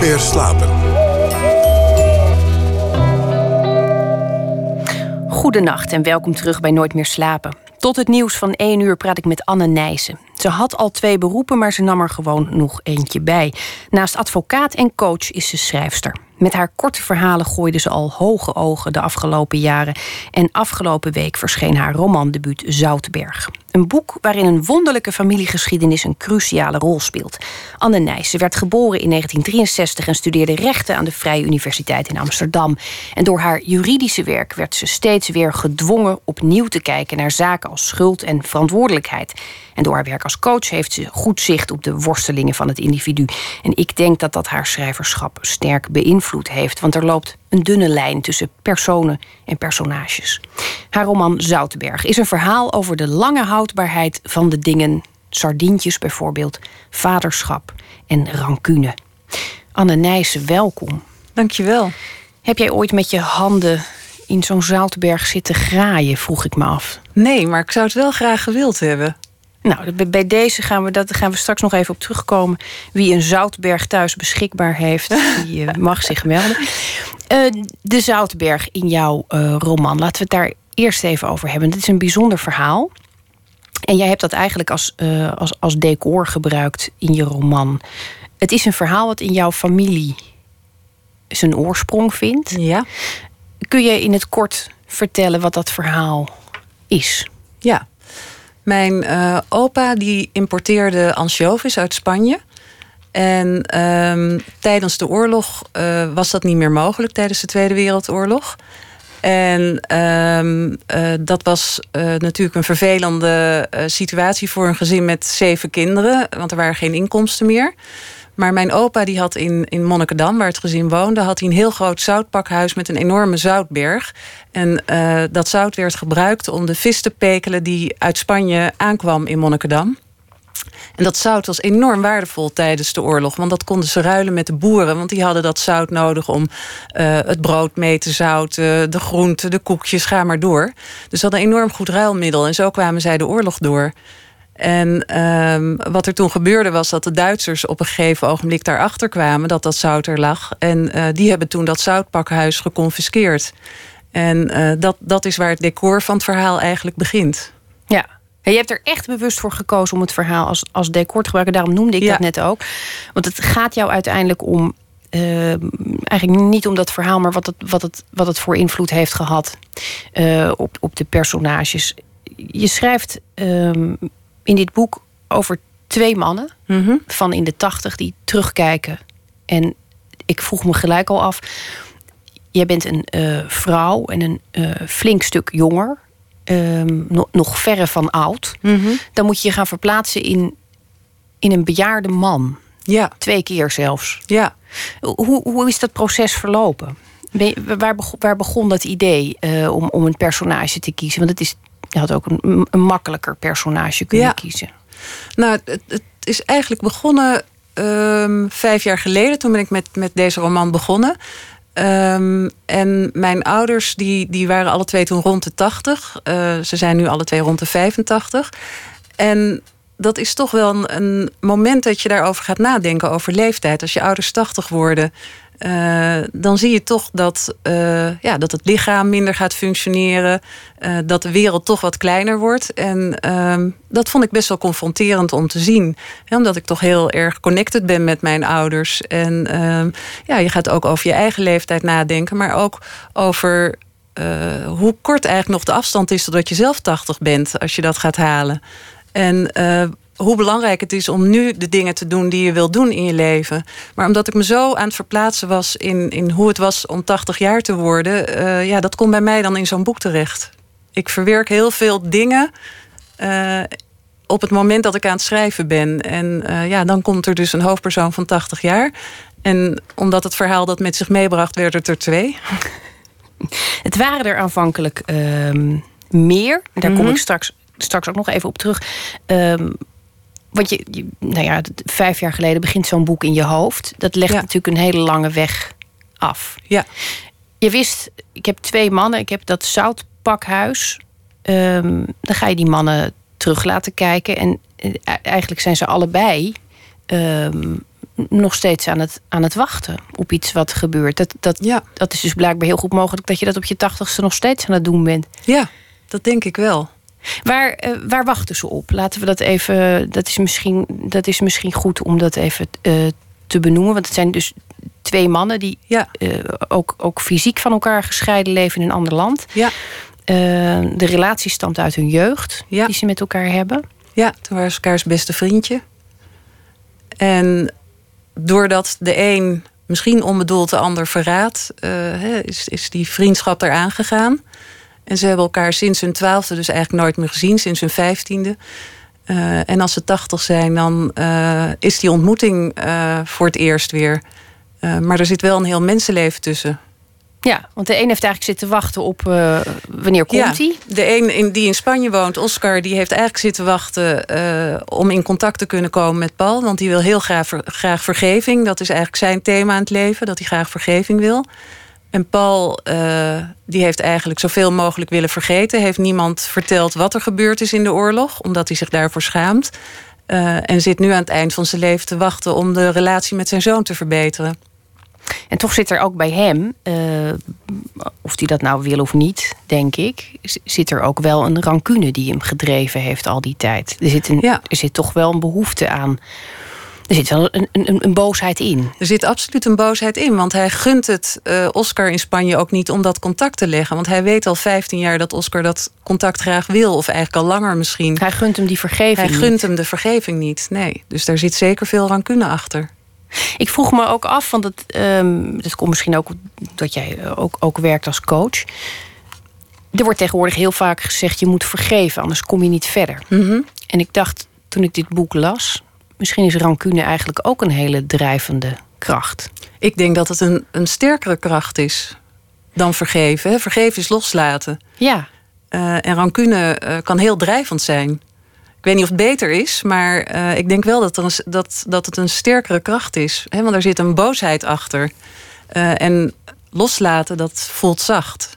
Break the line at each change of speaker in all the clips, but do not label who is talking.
Nooit meer slapen.
Goedenacht en welkom terug bij Nooit meer slapen. Tot het nieuws van 1 uur praat ik met Anne Nijssen. Ze had al twee beroepen, maar ze nam er gewoon nog eentje bij. Naast advocaat en coach is ze schrijfster. Met haar korte verhalen gooide ze al hoge ogen de afgelopen jaren. En afgelopen week verscheen haar romandebuut Zoutberg. Een boek waarin een wonderlijke familiegeschiedenis een cruciale rol speelt. Anne Nijssen werd geboren in 1963 en studeerde rechten aan de Vrije Universiteit in Amsterdam. En door haar juridische werk werd ze steeds weer gedwongen opnieuw te kijken naar zaken als schuld en verantwoordelijkheid. En door haar werk als coach heeft ze goed zicht op de worstelingen van het individu. En ik denk dat dat haar schrijverschap sterk beïnvloed heeft, want er loopt een dunne lijn tussen personen en personages. Haar roman Zoutenberg is een verhaal over de lange houdbaarheid van de dingen, sardientjes bijvoorbeeld, vaderschap en rancune. Anne Nijssen, welkom.
Dankjewel.
Heb jij ooit met je handen in zo'n Zoutberg zitten graaien, vroeg ik me af.
Nee, maar ik zou het wel graag gewild hebben.
Nou, bij deze gaan we, dat gaan we straks nog even op terugkomen. Wie een Zoutberg thuis beschikbaar heeft, die uh, mag zich melden. Uh, de Zoutberg in jouw uh, roman, laten we het daar eerst even over hebben. Dit is een bijzonder verhaal. En jij hebt dat eigenlijk als, als, als decor gebruikt in je roman. Het is een verhaal wat in jouw familie zijn oorsprong vindt.
Ja.
Kun je in het kort vertellen wat dat verhaal is?
Ja. Mijn uh, opa die importeerde ansjovis uit Spanje. En um, tijdens de oorlog uh, was dat niet meer mogelijk, tijdens de Tweede Wereldoorlog. En um, uh, dat was natuurlijk een vervelende situatie voor een gezin met zeven kinderen, want er waren geen inkomsten meer. Maar mijn opa die had in, in Monnikendam, waar het gezin woonde... had hij een heel groot zoutpakhuis met een enorme zoutberg. En dat zout werd gebruikt om de vis te pekelen... die uit Spanje aankwam in Monnikendam. En dat zout was enorm waardevol tijdens de oorlog. Want dat konden ze ruilen met de boeren. Want die hadden dat zout nodig om uh, het brood mee te zouten. De groenten, de koekjes, ga maar door. Dus hadden een enorm goed ruilmiddel. En zo kwamen zij de oorlog door. En um, wat er toen gebeurde was dat de Duitsers op een gegeven ogenblik daarachter kwamen dat dat zout er lag. En uh, die hebben toen dat zoutpakhuis geconfiskeerd. En uh, dat, dat is waar het decor van het verhaal eigenlijk begint.
En je hebt er echt bewust voor gekozen om het verhaal als, als decor te gebruiken. Daarom noemde ik ja. dat net ook. Want het gaat jou uiteindelijk om. Uh, eigenlijk niet om dat verhaal, maar wat het, wat het, wat het voor invloed heeft gehad uh, op, op de personages. Je schrijft um, in dit boek over twee mannen
mm -hmm.
van in de tachtig die terugkijken. En ik vroeg me gelijk al af. Jij bent een uh, vrouw en een flink stuk jonger. Um, nog, nog verre van oud.
Mm -hmm.
Dan moet je je gaan verplaatsen in, in een bejaarde man.
Ja.
Twee keer zelfs.
Ja.
Hoe, hoe is dat proces verlopen? Waar, begon, waar begon dat idee uh, om, om een personage te kiezen? Want het is je had ook een, een makkelijker personage kunnen
ja.
kiezen.
Nou, het, het, is eigenlijk begonnen um, vijf jaar geleden. Toen ben ik met, met deze roman begonnen. Um, en mijn ouders die, die waren alle twee toen rond de 80. Uh, ze zijn nu alle twee rond de 85. En dat is toch wel een, een, moment dat je daarover gaat nadenken, over leeftijd. Als je ouders 80 worden, uh, dan zie je toch dat, uh, ja, dat het lichaam minder gaat functioneren. Uh, dat de wereld toch wat kleiner wordt. En dat vond ik best wel confronterend om te zien. Ja, omdat ik toch heel erg connected ben met mijn ouders. En ja, je gaat ook over je eigen leeftijd nadenken, maar ook over hoe kort eigenlijk nog de afstand is totdat je zelf 80 bent, als je dat gaat halen. En hoe belangrijk het is om nu de dingen te doen die je wil doen in je leven. Maar omdat ik me zo aan het verplaatsen was in, in hoe het was om 80 jaar te worden, uh, ja, dat komt bij mij dan in zo'n boek terecht. Ik verwerk heel veel dingen uh, op het moment dat ik aan het schrijven ben. En uh, ja, dan komt er dus een hoofdpersoon van 80 jaar. En omdat het verhaal dat met zich meebracht, werd het er twee.
Het waren er aanvankelijk meer. Daar kom
Mhm.
ik straks, straks ook nog even op terug. Um, want je, je, nou ja, vijf jaar geleden begint zo'n boek in je hoofd. Dat legt
Ja.
natuurlijk een hele lange weg af.
Ja.
Je wist, ik heb twee mannen, ik heb dat zoutpakhuis. Ehm, dan ga je die mannen terug laten kijken. En eh, eigenlijk zijn ze allebei ehm, nog steeds aan het, aan het wachten op iets wat gebeurt. Dat, dat,
Ja.
dat is dus blijkbaar heel goed mogelijk dat je dat op je tachtigste nog steeds aan het doen bent.
Ja, dat denk ik wel.
Waar, eh, waar wachten ze op? Laten we dat even. Dat is misschien, dat is misschien goed om dat even eh, te benoemen. Want het zijn dus twee mannen die
Ja,
eh, ook, ook fysiek van elkaar gescheiden leven in een ander land.
ja,
de relatie stamt uit hun jeugd
Ja.
die ze met elkaar hebben.
ja. Toen waren ze elkaars beste vriendje. En doordat de een misschien onbedoeld de ander verraadt, is, is die vriendschap eraan gegaan. En ze hebben elkaar sinds hun twaalfde dus eigenlijk nooit meer gezien, sinds hun vijftiende. Eh, en als ze tachtig zijn, dan eh, is die ontmoeting eh, voor het eerst weer. Maar er zit wel een heel mensenleven tussen.
Ja, want de een heeft eigenlijk zitten wachten op wanneer komt hij.
De een in, die in Spanje woont, Oscar, die heeft eigenlijk zitten wachten om in contact te kunnen komen met Paul. Want die wil heel graag, graag vergeving. Dat is eigenlijk zijn thema aan het leven, dat hij graag vergeving wil. En Paul, eh, die heeft eigenlijk zoveel mogelijk willen vergeten. Heeft niemand verteld wat er gebeurd is in de oorlog, omdat hij zich daarvoor schaamt. Eh, en zit nu aan het eind van zijn leven te wachten om de relatie met zijn zoon te verbeteren.
En toch zit er ook bij hem, eh, of hij dat nou wil of niet, denk ik, zit er ook wel een rancune die hem gedreven heeft al die tijd. Er zit, een,
Ja.
er zit toch wel een behoefte aan. Er zit wel een, een, een boosheid in.
Er zit absoluut een boosheid in, want hij gunt het eh, Oscar in Spanje ook niet om dat contact te leggen. Want hij weet al 15 jaar dat Oscar dat contact graag wil, of eigenlijk al langer misschien.
Hij gunt hem die vergeving.
Hij
niet.
gunt hem de vergeving niet. Nee, dus daar zit zeker veel rancune achter.
Ik vroeg me ook af, want het, ehm, dat komt misschien ook dat jij ook, ook werkt als coach. Er wordt tegenwoordig heel vaak gezegd: je moet vergeven, anders kom je niet verder.
Mhm.
En ik dacht toen ik dit boek las, misschien is rancune eigenlijk ook een hele drijvende kracht.
Ik denk dat het een, een sterkere kracht is dan vergeven. hè. Vergeven is loslaten.
Ja,
Eh, en rancune eh, kan heel drijvend zijn. Ik weet niet of het beter is, maar eh, ik denk wel dat, er een, dat, dat het een sterkere kracht is. Hè? Want er zit een boosheid achter. En loslaten, dat voelt zacht.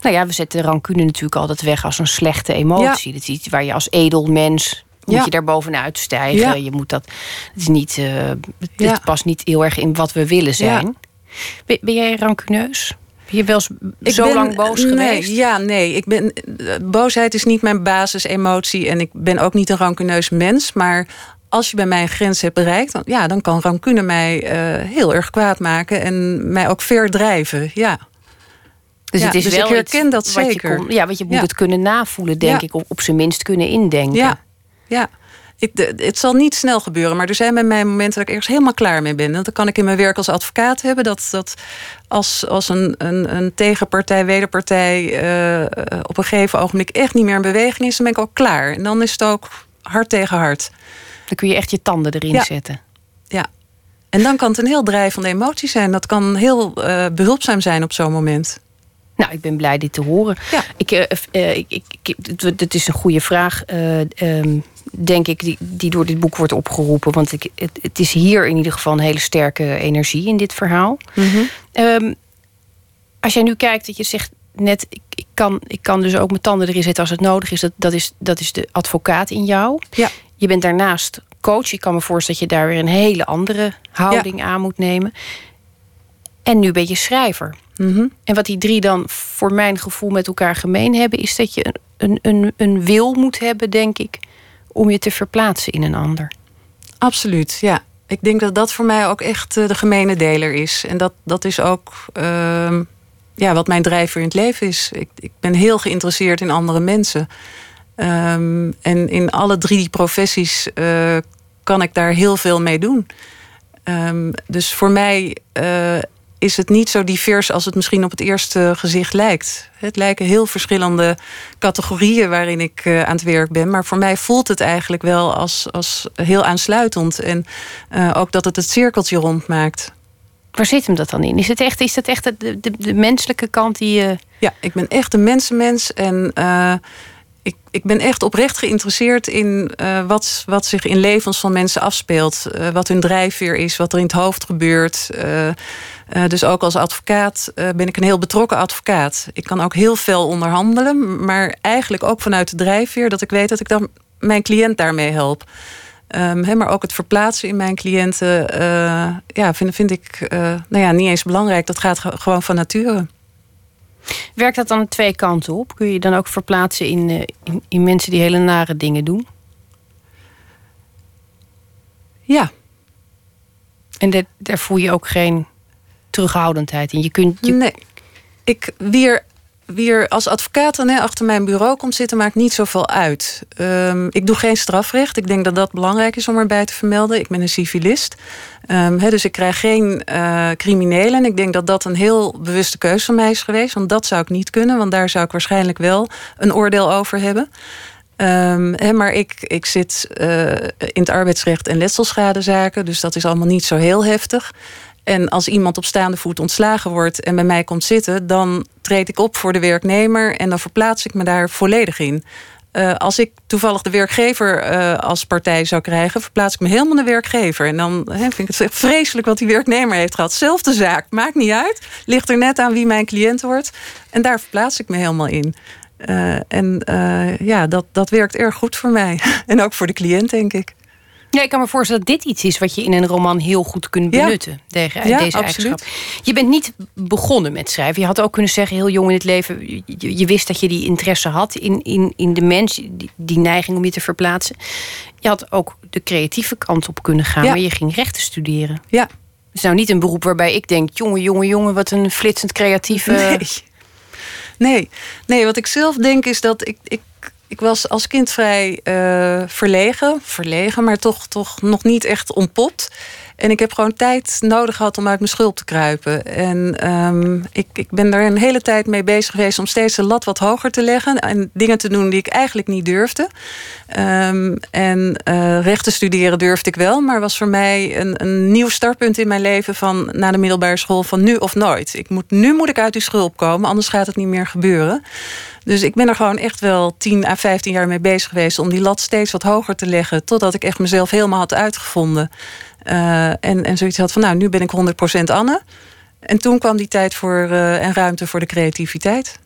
nou ja, we zetten rancune natuurlijk altijd weg als een slechte emotie. Dat is iets waar je als edel mens moet
Ja.
je daar bovenuit stijgen.
Ja.
Je moet dat. Het is niet. het,
Ja.
het past niet heel erg in wat we willen zijn. Ben, ben jij rancuneus? Ben je wel eens zo
ben-
lang boos
nee,
geweest?
Ja, nee. Ik ben, eh, boosheid is niet mijn basisemotie. En ik ben ook niet een rancuneus mens. Maar als je bij mij een grens hebt bereikt... dan, ja, dan kan rancune mij eh, heel erg kwaad maken. En mij ook ver drijven. Ja.
Dus
Ja,
het is
dus
wel
ik herken dat
wat je
zeker.
kon- ja, want je moet
Ja.
het kunnen navoelen, denk
Ja.
ik. Op, op zijn minst kunnen indenken.
Ja, ja. Ik, de- het zal niet snel gebeuren, maar er zijn bij mij momenten dat ik ergens helemaal klaar mee ben. En dat kan ik in mijn werk als advocaat hebben. Dat, dat als, als een, een, een tegenpartij, wederpartij eh, op een gegeven ogenblik echt niet meer in beweging is, dan ben ik ook klaar. En dan is het ook hard tegen hard.
Dan kun je echt je tanden erin
Ja.
zetten.
Ja. En dan kan het een heel drijvende emotie zijn. Dat kan heel eh, behulpzaam zijn op zo'n moment.
Nou, ik ben blij dit te horen.
Ja.
Ik, eh, ik, ik, ik, het- het is een goede vraag, ehm, denk ik, die, die door dit boek wordt opgeroepen. Want ik, het, het is hier in ieder geval een hele sterke energie in dit verhaal. Ehm, als jij nu kijkt, dat je zegt net, ik, ik, kan, ik kan dus ook mijn tanden erin zetten als het nodig is. Dat, dat is. dat is de advocaat in jou.
Ja.
Je bent daarnaast coach. Ik kan me voorstellen dat je daar weer een hele andere houding aan moet nemen. En nu ben je schrijver.
Mhm.
En wat die drie dan voor mijn gevoel met elkaar gemeen hebben, is dat je een, een, een, een wil moet hebben, denk ik, om je te verplaatsen in een ander.
Absoluut, ja. Ik denk dat dat voor mij ook echt eh, de gemene deler is. En dat, dat is ook ehm, ja, wat mijn drijver in het leven is. Ik, ik ben heel geïnteresseerd in andere mensen. Ehm, en in alle drie die professies eh, kan ik daar heel veel mee doen. Ehm, dus voor mij eh, is het niet zo divers als het misschien op het eerste gezicht lijkt. Het lijken heel verschillende categorieën waarin ik eh, aan het werk ben. Maar voor mij voelt het eigenlijk wel als, als heel aansluitend. En eh, ook dat het het cirkeltje rondmaakt.
Waar zit hem dat dan in? Is het echt, is dat echt de, de, de menselijke kant die je.
Ja, ik ben echt een mensenmens. En ik, ik ben echt oprecht geïnteresseerd in eh, wat, wat zich in levens van mensen afspeelt. Eh, wat hun drijfveer is, wat er in het hoofd gebeurt. Eh, dus ook als advocaat ben ik een heel betrokken advocaat. Ik kan ook heel veel onderhandelen, maar eigenlijk ook vanuit de drijfveer dat ik weet dat ik dan mijn cliënt daarmee help. Um, maar ook het verplaatsen in mijn cliënten, ja, vind, vind ik nou ja, niet eens belangrijk. Dat gaat gewoon van nature.
Werkt dat dan twee kanten op? Kun je dan ook verplaatsen in, in, in mensen die hele nare dingen doen?
Ja.
En daar voel je ook geen terughoudendheid in. Je kunt, je...
Nee. Ik, wie wie er als advocaat hè, achter mijn bureau komt zitten, maakt niet zoveel uit. Um, ik doe geen strafrecht. Ik denk dat dat belangrijk is om erbij te vermelden. Ik ben een civilist. Um, dus ik krijg geen uh, criminelen. En ik denk dat dat een heel bewuste keuze van mij is geweest. Want dat zou ik niet kunnen. Want daar zou ik waarschijnlijk wel een oordeel over hebben. Um, maar ik, ik zit uh, in het arbeidsrecht en letselschadezaken. Dus dat is allemaal niet zo heel heftig. En als iemand op staande voet ontslagen wordt en bij mij komt zitten, dan treed ik op voor de werknemer en dan verplaats ik me daar volledig in. Uh, als ik toevallig de werkgever uh, als partij zou krijgen, verplaats ik me helemaal de werkgever. En dan vind ik het vreselijk wat die werknemer heeft gehad. Zelfde zaak, maakt niet uit. Ligt er net aan wie mijn cliënt wordt. En daar verplaats ik me helemaal in. Uh, en ja, dat, dat werkt erg goed voor mij. en ook voor de cliënt, denk ik.
Ja, ik kan me voorstellen dat dit iets is wat je in een roman heel goed kunt benutten. Tegen
ja,
deze
eigenschap.
Je bent niet begonnen met schrijven. Je had ook kunnen zeggen, heel jong in het leven, je, je wist dat je die interesse had in, in, in de mens, die, die, neiging om je te verplaatsen. Je had ook de creatieve kant op kunnen gaan, maar je ging rechten studeren.
Ja.
Het is nou niet een beroep waarbij ik denk, jongen, jongen, jongen, wat een flitsend creatieve.
Nee. Nee, nee wat ik zelf denk is dat ik, ik ik was als kind vrij uh, verlegen. Verlegen, maar toch, toch nog niet echt ontpopt. En ik heb gewoon tijd nodig gehad om uit mijn schulp te kruipen. En um, ik, ik ben daar een hele tijd mee bezig geweest om steeds de lat wat hoger te leggen. En dingen te doen die ik eigenlijk niet durfde. Um, en uh, rechten studeren durfde ik wel. Maar was voor mij een, een nieuw startpunt in mijn leven van na de middelbare school van nu of nooit. Ik moet, nu moet ik uit die schulp komen, anders gaat het niet meer gebeuren. Dus ik ben er gewoon echt wel 10 à 15 jaar mee bezig geweest om die lat steeds wat hoger te leggen. Totdat ik echt mezelf helemaal had uitgevonden. Uh, en, en zoiets had van, nou, nu ben ik 100% Anne. En toen kwam die tijd voor, uh, en ruimte voor de creativiteit.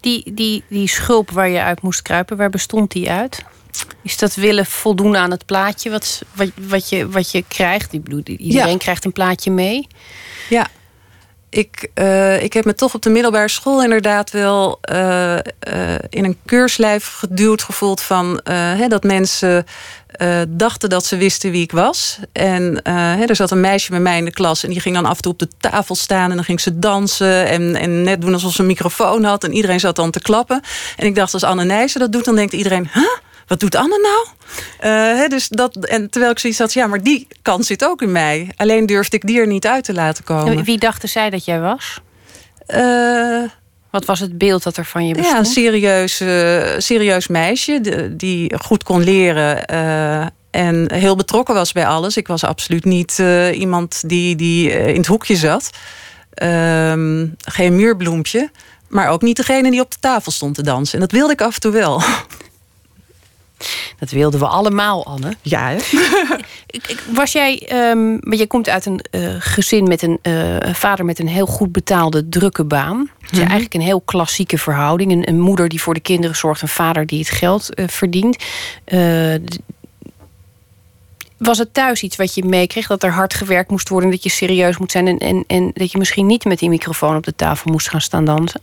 Die, die, die schulp waar je uit moest kruipen, waar bestond die uit? Is dat willen voldoen aan het plaatje wat, wat, wat, je, wat je krijgt? Ik bedoel, iedereen krijgt een plaatje mee.
Ja, ik, uh, ik heb me toch op de middelbare school inderdaad wel uh, uh, in een keurslijf geduwd gevoeld van hè, dat mensen dachten dat ze wisten wie ik was. En hè, er zat een meisje bij mij in de klas en die ging dan af en toe op de tafel staan en dan ging ze dansen en, en net doen alsof ze een microfoon had en iedereen zat dan te klappen. En ik dacht als Anne Nijssen dat doet, dan denkt iedereen, huh? Wat doet Anne nou? Uh, dus dat, en terwijl ik zoiets had, ja, maar die kans zit ook in mij. Alleen durfde ik die er niet uit te laten komen.
Wie dachten zij dat jij was? Uh, wat was het beeld dat er van je bestond?
Ja, een serieus, uh, serieus meisje die goed kon leren en heel betrokken was bij alles. Ik was absoluut niet iemand die, die in het hoekje zat. Ehm, geen muurbloempje. Maar ook niet degene die op de tafel stond te dansen. En dat wilde ik af en toe wel.
Dat wilden we allemaal, Anne.
Ja, hè?
Was jij, um, maar je komt uit een uh, gezin met een uh, vader met een heel goed betaalde, drukke baan. Mm -hmm. eigenlijk een heel klassieke verhouding. Een, een, moeder die voor de kinderen zorgt, een vader die het geld uh, verdient. Was het thuis iets wat je meekreeg? Dat er hard gewerkt moest worden, dat je serieus moet zijn en, en, en dat je misschien niet met die microfoon op de tafel moest gaan staan dansen?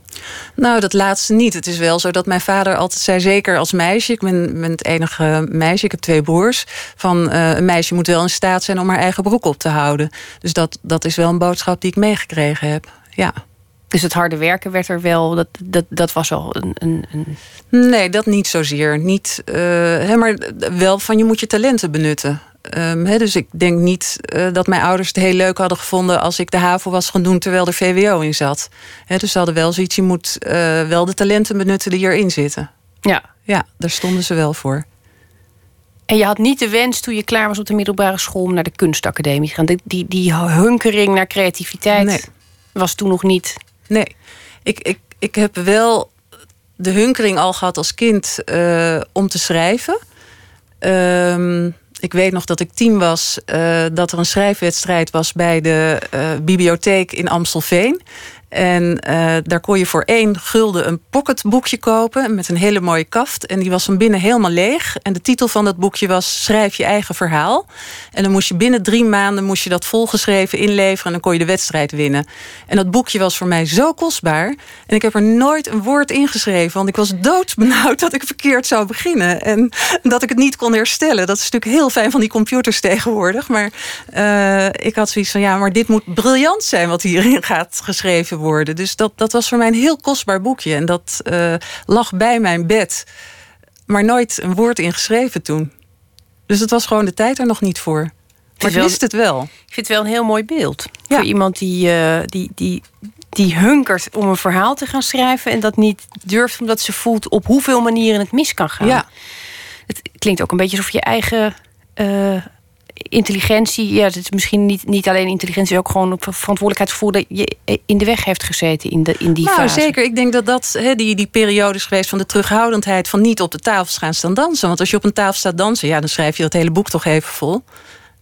Nou, dat laatste niet. Het is wel zo dat mijn vader altijd zei, zeker als meisje, ik ben, ben het enige meisje, ik heb twee broers, van uh, een meisje moet wel in staat zijn om haar eigen broek op te houden. Dus dat, dat is wel een boodschap die ik meegekregen heb. Ja.
Dus het harde werken werd er wel, dat, dat, dat was al een, een, een...
Nee, dat niet zozeer. Niet, uh, maar wel van je moet je talenten benutten. Um, he, dus ik denk niet uh, dat mijn ouders het heel leuk hadden gevonden als ik de HAVO was gaan doen terwijl er VWO in zat. He, dus ze hadden wel zoiets, je moet uh, wel de talenten benutten die erin zitten.
Ja.
Ja, daar stonden ze wel voor.
En je had niet de wens toen je klaar was op de middelbare school om naar de kunstacademie te gaan. Die, die, die hunkering naar creativiteit
nee.
was toen nog niet.
Nee, ik, ik, ik heb wel de hunkering al gehad als kind uh, om te schrijven. Um, ik weet nog dat ik tien was, uh, dat er een schrijfwedstrijd was bij de uh, bibliotheek in Amstelveen. En uh, daar kon je voor één gulden een pocketboekje kopen met een hele mooie kaft. En die was van binnen helemaal leeg. En de titel van dat boekje was Schrijf je eigen verhaal. En dan moest je binnen drie maanden moest je dat volgeschreven inleveren. En dan kon je de wedstrijd winnen. En dat boekje was voor mij zo kostbaar. En ik heb er nooit een woord ingeschreven. Want ik was doodsbenauwd dat ik verkeerd zou beginnen. En dat ik het niet kon herstellen. Dat is natuurlijk heel fijn van die computers tegenwoordig. Maar uh, ik had zoiets van ja, maar dit moet briljant zijn wat hierin gaat geschreven worden worden. Dus dat, dat was voor mij een heel kostbaar boekje. En dat uh, lag bij mijn bed. Maar nooit een woord ingeschreven toen. Dus het was gewoon de tijd er nog niet voor. Maar ik wist het wel. Ik
vind het wel een heel mooi beeld. Ja. Voor iemand die, uh, die, die, die hunkert om een verhaal te gaan schrijven... en dat niet durft omdat ze voelt op hoeveel manieren het mis kan gaan. Ja. Het klinkt ook een beetje alsof je eigen... Uh, intelligentie, ja, het is misschien niet, niet alleen intelligentie, ook gewoon verantwoordelijkheidsgevoel dat je in de weg heeft gezeten in, de, in die nou,
fase. Zeker, ik denk dat dat he, die, die periode is geweest van de terughoudendheid van niet op de tafel gaan staan dansen. Want als je op een tafel staat dansen, ja, dan schrijf je dat hele boek toch even vol.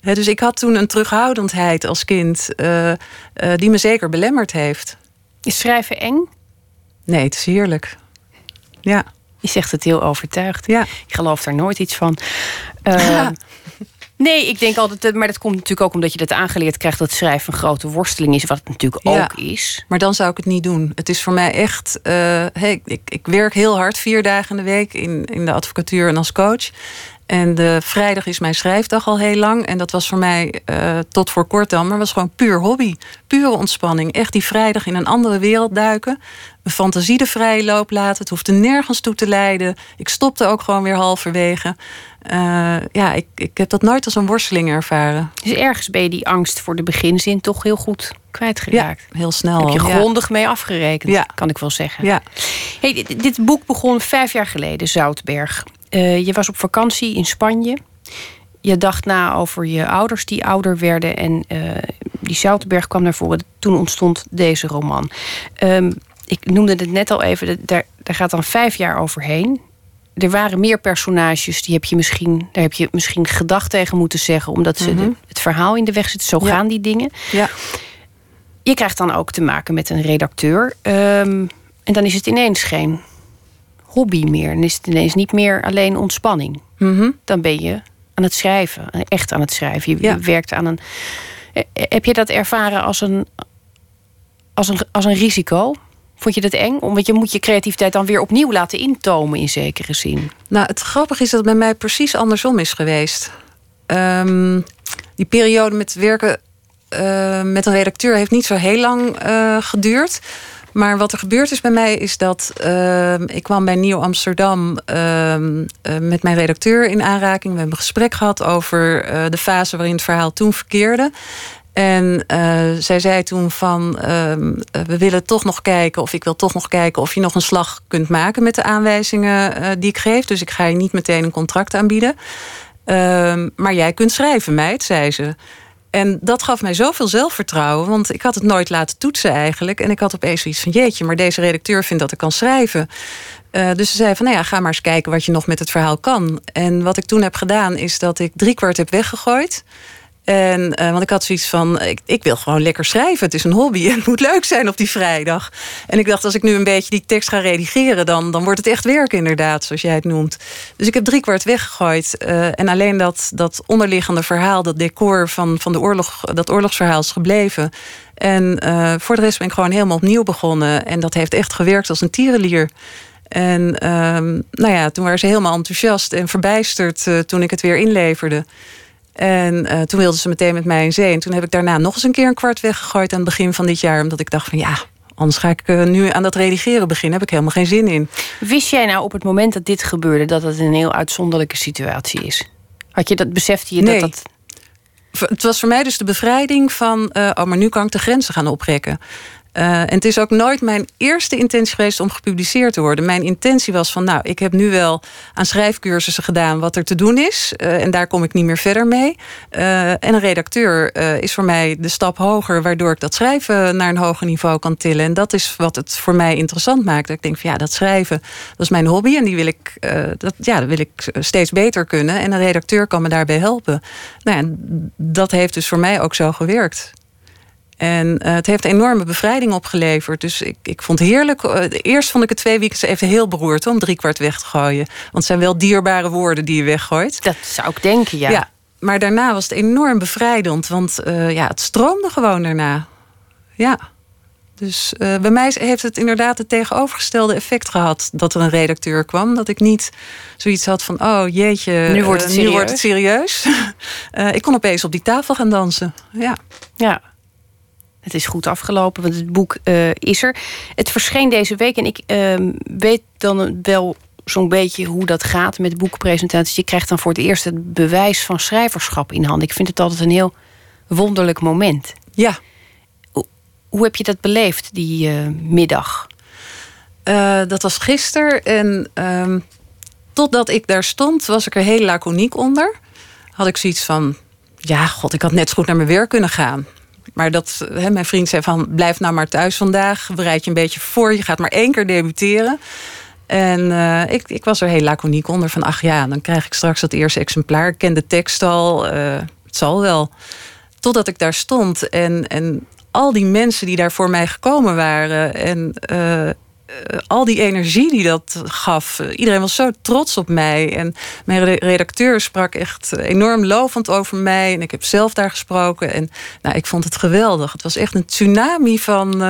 dus ik had toen een terughoudendheid als kind uh, uh, die me zeker belemmerd heeft.
Is schrijven eng?
Nee, het is heerlijk. Ja.
Je zegt het heel overtuigd. Ja. Ik geloof daar nooit iets van. Uh, Nee, ik denk altijd, eh, maar dat komt natuurlijk ook omdat je dat aangeleerd krijgt dat schrijven een grote worsteling is, wat het natuurlijk ook is.
Maar dan zou ik het niet doen. Het is voor mij echt. Uh, hey, ik, ik werk heel hard, vier dagen in de week in, in de advocatuur en als coach. En de vrijdag is mijn schrijfdag al heel lang. En dat was voor mij uh, tot voor kort dan, maar was gewoon puur hobby. Pure ontspanning. Echt die vrijdag in een andere wereld duiken. Mijn fantasie de vrije loop laten. Het hoefde nergens toe te leiden. Ik stopte ook gewoon weer halverwege. Uh, ja, ik, ik heb dat nooit als een worsteling ervaren.
Dus ergens ben je die angst voor de beginzin toch heel goed kwijtgeraakt.
Ja, heel snel.
Heb je grondig mee afgerekend, ja. kan ik wel zeggen. Ja. Hey, dit, dit boek begon vijf jaar geleden, Zoutberg. Uh, je was op vakantie in Spanje. Je dacht na over je ouders die ouder werden. En uh, die Zoutberg kwam naar voren. Toen ontstond deze roman. Um, ik noemde het net al even. Daar, daar gaat dan vijf jaar overheen er waren meer personages, die heb je misschien, daar heb je misschien gedacht tegen moeten zeggen, omdat ze mhm. het verhaal in de weg zitten. Zo gaan die dingen. Ja. Je krijgt dan ook te maken met een redacteur. Um, en dan is het ineens geen hobby meer. Dan is het ineens niet meer alleen ontspanning. Mhm. Dan ben je aan het schrijven, echt aan het schrijven. Je, werkt aan een. Eh, heb je dat ervaren als een, als een, als een risico? Vond je dat eng? Want je moet je creativiteit dan weer opnieuw laten intomen in zekere zin.
Nou, het grappige is dat het bij mij precies andersom is geweest. Um, die periode met werken uh, met een redacteur heeft niet zo heel lang uh, geduurd. Maar wat er gebeurd is bij mij is dat uh, ik kwam bij Nieuw Amsterdam uh, met mijn redacteur in aanraking. We hebben een gesprek gehad over de fase waarin het verhaal toen verkeerde. En uh, zij zei toen van, uh, we willen toch nog kijken... of ik wil toch nog kijken of je nog een slag kunt maken... met de aanwijzingen die ik geef. Dus ik ga je niet meteen een contract aanbieden. Ehm, maar jij kunt schrijven, meid, zei ze. En dat gaf mij zoveel zelfvertrouwen... want ik had het nooit laten toetsen eigenlijk. En ik had opeens zoiets van... jeetje, maar deze redacteur vindt dat ik kan schrijven. dus ze zei van, nou ja, ga maar eens kijken... wat je nog met het verhaal kan. En wat ik toen heb gedaan... is dat ik driekwart heb weggegooid... En, uh, want ik had zoiets van, ik, ik, wil gewoon lekker schrijven. Het is een hobby en het moet leuk zijn op die vrijdag. En ik dacht, als ik nu een beetje die tekst ga redigeren... dan, dan wordt het echt werk inderdaad, zoals jij het noemt. Dus ik heb drie kwart weggegooid. Uh, en alleen dat, dat onderliggende verhaal, dat decor van, van de oorlog... dat oorlogsverhaal is gebleven. En uh, voor de rest ben ik gewoon helemaal opnieuw begonnen. En dat heeft echt gewerkt als een tierenlier. En nou ja, toen waren ze helemaal enthousiast en verbijsterd... toen ik het weer inleverde... En uh, toen wilden ze meteen met mij in zee. En toen heb ik daarna nog eens een keer een kwart weggegooid aan het begin van dit jaar. Omdat ik dacht van ja, anders ga ik uh, nu aan dat redigeren beginnen. Heb ik helemaal geen zin in.
Wist jij nou op het moment dat dit gebeurde dat het een heel uitzonderlijke situatie is? Had je dat, besefte je
nee.
dat dat
het was voor mij dus de bevrijding van... Uh, oh, maar nu kan ik de grenzen gaan oprekken. Uh, en het is ook nooit mijn eerste intentie geweest om gepubliceerd te worden. Mijn intentie was van, nou, ik heb nu wel aan schrijfcursussen gedaan wat er te doen is. Uh, en daar kom ik niet meer verder mee. Uh, en een redacteur is voor mij de stap hoger, waardoor ik dat schrijven naar een hoger niveau kan tillen. En dat is wat het voor mij interessant maakt. Dat ik denk van ja, dat schrijven, dat is mijn hobby en die wil ik, dat, ja, dat wil ik steeds beter kunnen. En een redacteur kan me daarbij helpen. Nou ja, dat heeft dus voor mij ook zo gewerkt. En uh, het heeft enorme bevrijding opgeleverd. Dus ik, ik vond het heerlijk. Uh, eerst vond ik het twee weken even heel beroerd om drie kwart weg te gooien. Want het zijn wel dierbare woorden die je weggooit.
Dat zou ik denken, ja. ja
maar daarna was het enorm bevrijdend. Want uh, ja, het stroomde gewoon daarna. Ja. Dus bij mij heeft het inderdaad het tegenovergestelde effect gehad dat er een redacteur kwam. Dat ik niet zoiets had van: oh jeetje,
nu wordt het serieus.
Wordt het serieus. ik kon opeens op die tafel gaan dansen. Ja.
Ja. Het is goed afgelopen, want het boek uh, is er. Het verscheen deze week en ik ehm, weet dan wel zo'n beetje hoe dat gaat met boekpresentaties. Je krijgt dan voor het eerst het bewijs van schrijverschap in handen. Ik vind het altijd een heel wonderlijk moment.
Ja.
Hoe heb je dat beleefd, die uh, middag?
Uh, dat was gisteren. En uh, totdat ik daar stond, was ik er heel laconiek onder. Had ik zoiets van: ja, god, ik had net zo goed naar mijn werk kunnen gaan. Maar dat, mijn vriend zei van, blijf nou maar thuis vandaag. Bereid je een beetje voor. Je gaat maar één keer debuteren. En uh, ik, ik was er heel laconiek onder van... ach ja, dan krijg ik straks dat eerste exemplaar. Ik ken de tekst al, uh, het zal wel. Totdat ik daar stond en, en al die mensen die daar voor mij gekomen waren... en uh, al die energie die dat gaf. Iedereen was zo trots op mij. En mijn redacteur sprak echt enorm lovend over mij. En ik heb zelf daar gesproken. En nou, ik vond het geweldig. Het was echt een tsunami van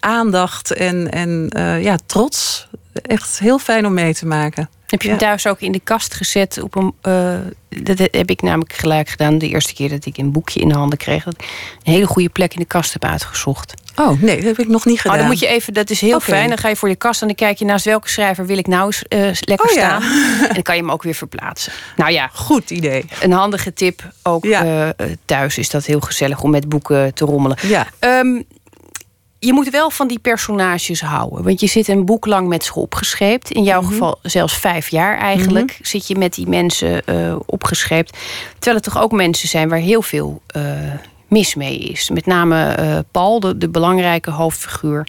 aandacht en, en ja, trots echt heel fijn om mee te maken.
Heb je hem thuis ook in de kast gezet? Op een, uh, dat heb ik namelijk gelijk gedaan de eerste keer dat ik een boekje in de handen kreeg. Dat ik een hele goede plek in de kast heb uitgezocht.
Oh, nee, dat heb ik nog niet gedaan.
Oh, dan moet je even, dat is heel fijn. Dan ga je voor je kast en dan kijk je naast welke schrijver wil ik nou eens uh, lekker oh, staan. En dan kan je hem ook weer verplaatsen. Nou ja,
goed idee.
Een handige tip. Ook ja. uh, thuis is dat heel gezellig om met boeken te rommelen.
Ja.
Um, je moet wel van die personages houden. Want je zit een boek lang met ze opgescheept. In jouw mhm. geval zelfs vijf jaar eigenlijk. Mhm. Zit je met die mensen uh, opgescheept. Terwijl het toch ook mensen zijn waar heel veel uh, mis mee is. Met name uh, Paul, de, de, belangrijke hoofdfiguur.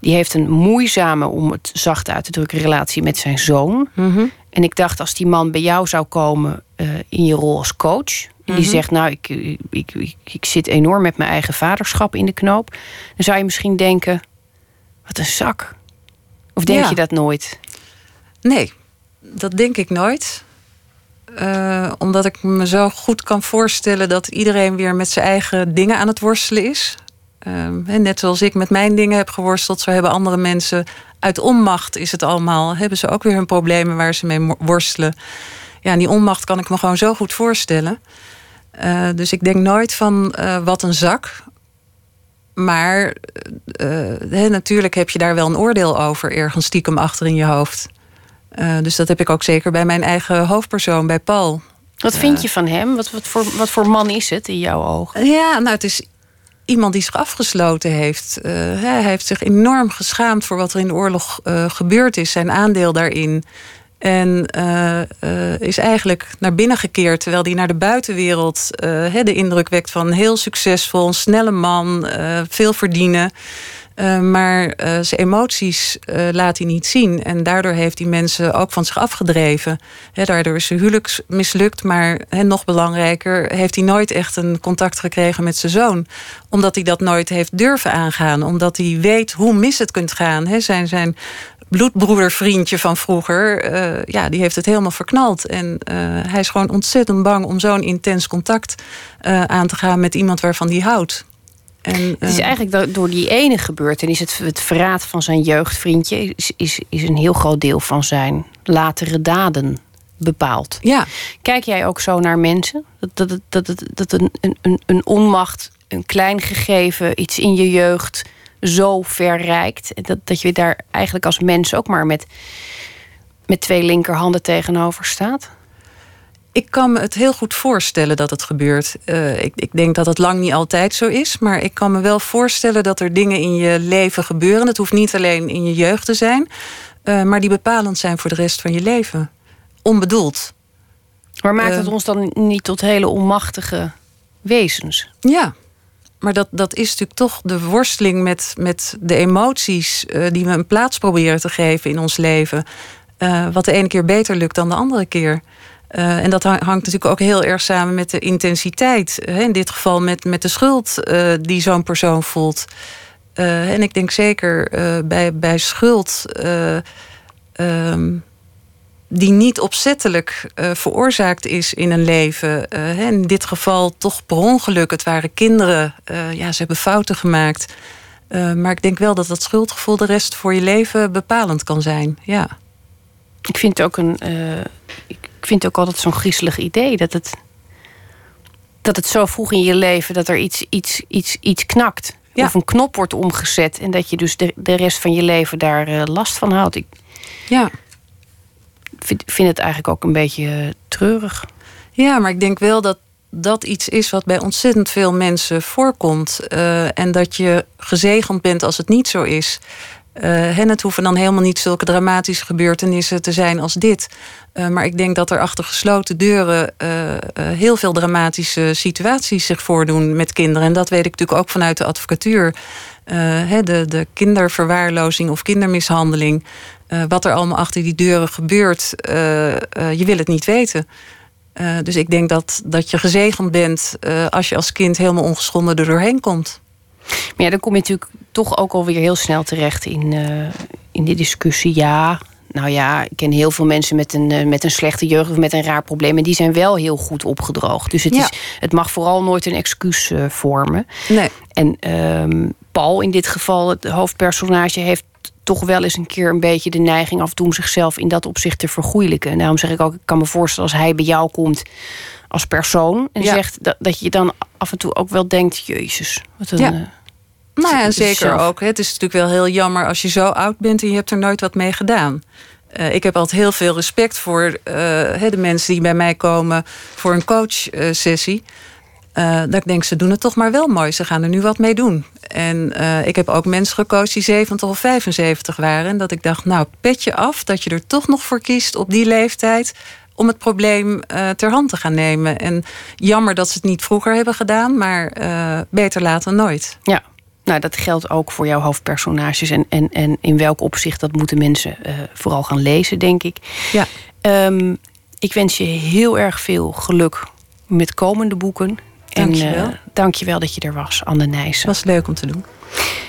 Die heeft een moeizame, om het zacht uit te drukken, relatie met zijn zoon.
Mhm.
En ik dacht, als die man bij jou zou komen in je rol als coach die mhm. zegt, nou, ik, ik, ik, ik, zit enorm met mijn eigen vaderschap in de knoop. Dan zou je misschien denken, wat een zak. Of denk je dat nooit?
Nee, dat denk ik nooit. Uh, omdat ik me zo goed kan voorstellen dat iedereen weer met zijn eigen dingen aan het worstelen is. Uh, net zoals ik met mijn dingen heb geworsteld, zo hebben andere mensen uit onmacht is het allemaal, hebben ze ook weer hun problemen waar ze mee worstelen. Ja, en die onmacht kan ik me gewoon zo goed voorstellen. Uh, dus ik denk nooit van uh, wat een zak. Maar uh, natuurlijk heb je daar wel een oordeel over, ergens stiekem achter in je hoofd. dus dat heb ik ook zeker bij mijn eigen hoofdpersoon, bij Paul.
Wat vind je van hem? Wat, wat, voor, wat voor man is het in jouw ogen?
Ja, nou, het is iemand die zich afgesloten heeft. hij heeft zich enorm geschaamd voor wat er in de oorlog gebeurd is, zijn aandeel daarin. En uh, uh, is eigenlijk naar binnen gekeerd, terwijl hij naar de buitenwereld uh, de indruk wekt van heel succesvol, een snelle man, veel verdienen. maar zijn emoties laat hij niet zien. En daardoor heeft hij mensen ook van zich afgedreven. daardoor is zijn huwelijk mislukt. Maar nog belangrijker, heeft hij nooit echt een contact gekregen met zijn zoon. Omdat hij dat nooit heeft durven aangaan. Omdat hij weet hoe mis het kunt gaan. zijn, zijn bloedbroedervriendje van vroeger, uh, ja, die heeft het helemaal verknald. En uh, hij is gewoon ontzettend bang om zo'n intens contact uh, aan te gaan met iemand waarvan hij houdt.
En, het is eigenlijk door die ene gebeurtenis, het, het verraad van zijn jeugdvriendje, is, is, is een heel groot deel van zijn latere daden bepaald.
Ja.
Kijk jij ook zo naar mensen? Dat, dat, dat, dat, dat een, een, een onmacht, een klein gegeven, iets in je jeugd zo verrijkt. Dat, dat je daar eigenlijk als mens ook maar met, met twee linkerhanden tegenover staat?
Ik kan me het heel goed voorstellen dat het gebeurt. Uh, ik, ik, denk dat het lang niet altijd zo is. Maar ik kan me wel voorstellen dat er dingen in je leven gebeuren. Het hoeft niet alleen in je jeugd te zijn. Uh, maar die bepalend zijn voor de rest van je leven. Onbedoeld.
Maar maakt het uh, ons dan niet tot hele onmachtige wezens?
Ja, maar dat, dat is natuurlijk toch de worsteling met, met de emoties uh, die we een plaats proberen te geven in ons leven. Uh, wat de ene keer beter lukt dan de andere keer. Uh, en dat hangt natuurlijk ook heel erg samen met de intensiteit. Hè? In dit geval met, met de schuld die zo'n persoon voelt. En ik denk zeker bij, bij schuld um, die niet opzettelijk veroorzaakt is in een leven. in dit geval toch per ongeluk. Het waren kinderen. ja, ze hebben fouten gemaakt. maar ik denk wel dat dat schuldgevoel de rest voor je leven bepalend kan zijn. Ja.
Ik vind ook een. ik ik vind het ook altijd zo'n griezelig idee dat het, dat het zo vroeg in je leven dat er iets, iets, iets, iets knakt. Of een knop wordt omgezet en dat je dus de, de rest van je leven daar last van houdt. Ik
ja.
Vind, vind het eigenlijk ook een beetje uh, treurig.
Ja, maar ik denk wel dat dat iets is wat bij ontzettend veel mensen voorkomt. Uh, en dat je gezegend bent als het niet zo is. Uh, en het hoeven dan helemaal niet zulke dramatische gebeurtenissen te zijn als dit. Maar ik denk dat er achter gesloten deuren heel veel dramatische situaties zich voordoen met kinderen. En dat weet ik natuurlijk ook vanuit de advocatuur. de, de kinderverwaarlozing of kindermishandeling. Wat er allemaal achter die deuren gebeurt, je wil het niet weten. dus ik denk dat, dat je gezegend bent als je als kind helemaal ongeschonden er doorheen komt.
Maar ja, dan kom je natuurlijk toch ook alweer heel snel terecht in, in die discussie. Ja, nou ja, ik ken heel veel mensen met een, met een slechte jeugd of met een raar probleem. En die zijn wel heel goed opgedroogd. Dus het, is, het mag vooral nooit een excuus uh, vormen.
Nee.
En uh, Paul, in dit geval, het hoofdpersonage, heeft toch wel eens een keer een beetje de neiging af en toe om zichzelf in dat opzicht te vergoeilijken. En daarom zeg ik ook, ik kan me voorstellen als hij bij jou komt als persoon en ja. zegt dat, dat je dan af en toe ook wel denkt: Jezus, wat een. Ja.
Nou ja, zeker ook. Het is natuurlijk wel heel jammer als je zo oud bent en je hebt er nooit wat mee gedaan. Uh, ik heb altijd heel veel respect voor uh, de mensen die bij mij komen voor een coachsessie. Uh, dat ik denk, ze doen het toch maar wel mooi. Ze gaan er nu wat mee doen. En ik heb ook mensen gecoacht die 70 of 75 waren. En dat ik dacht, nou, petje af dat je er toch nog voor kiest op die leeftijd om het probleem ter hand te gaan nemen. En jammer dat ze het niet vroeger hebben gedaan, maar beter dan nooit.
Ja, nou, dat geldt ook voor jouw hoofdpersonages. En, en, en in welk opzicht dat moeten mensen uh, vooral gaan lezen, denk ik.
Ja.
Um, ik wens je heel erg veel geluk met komende boeken.
Dank je wel. Uh,
dat je er was, Anne Nijssen.
was leuk om te doen.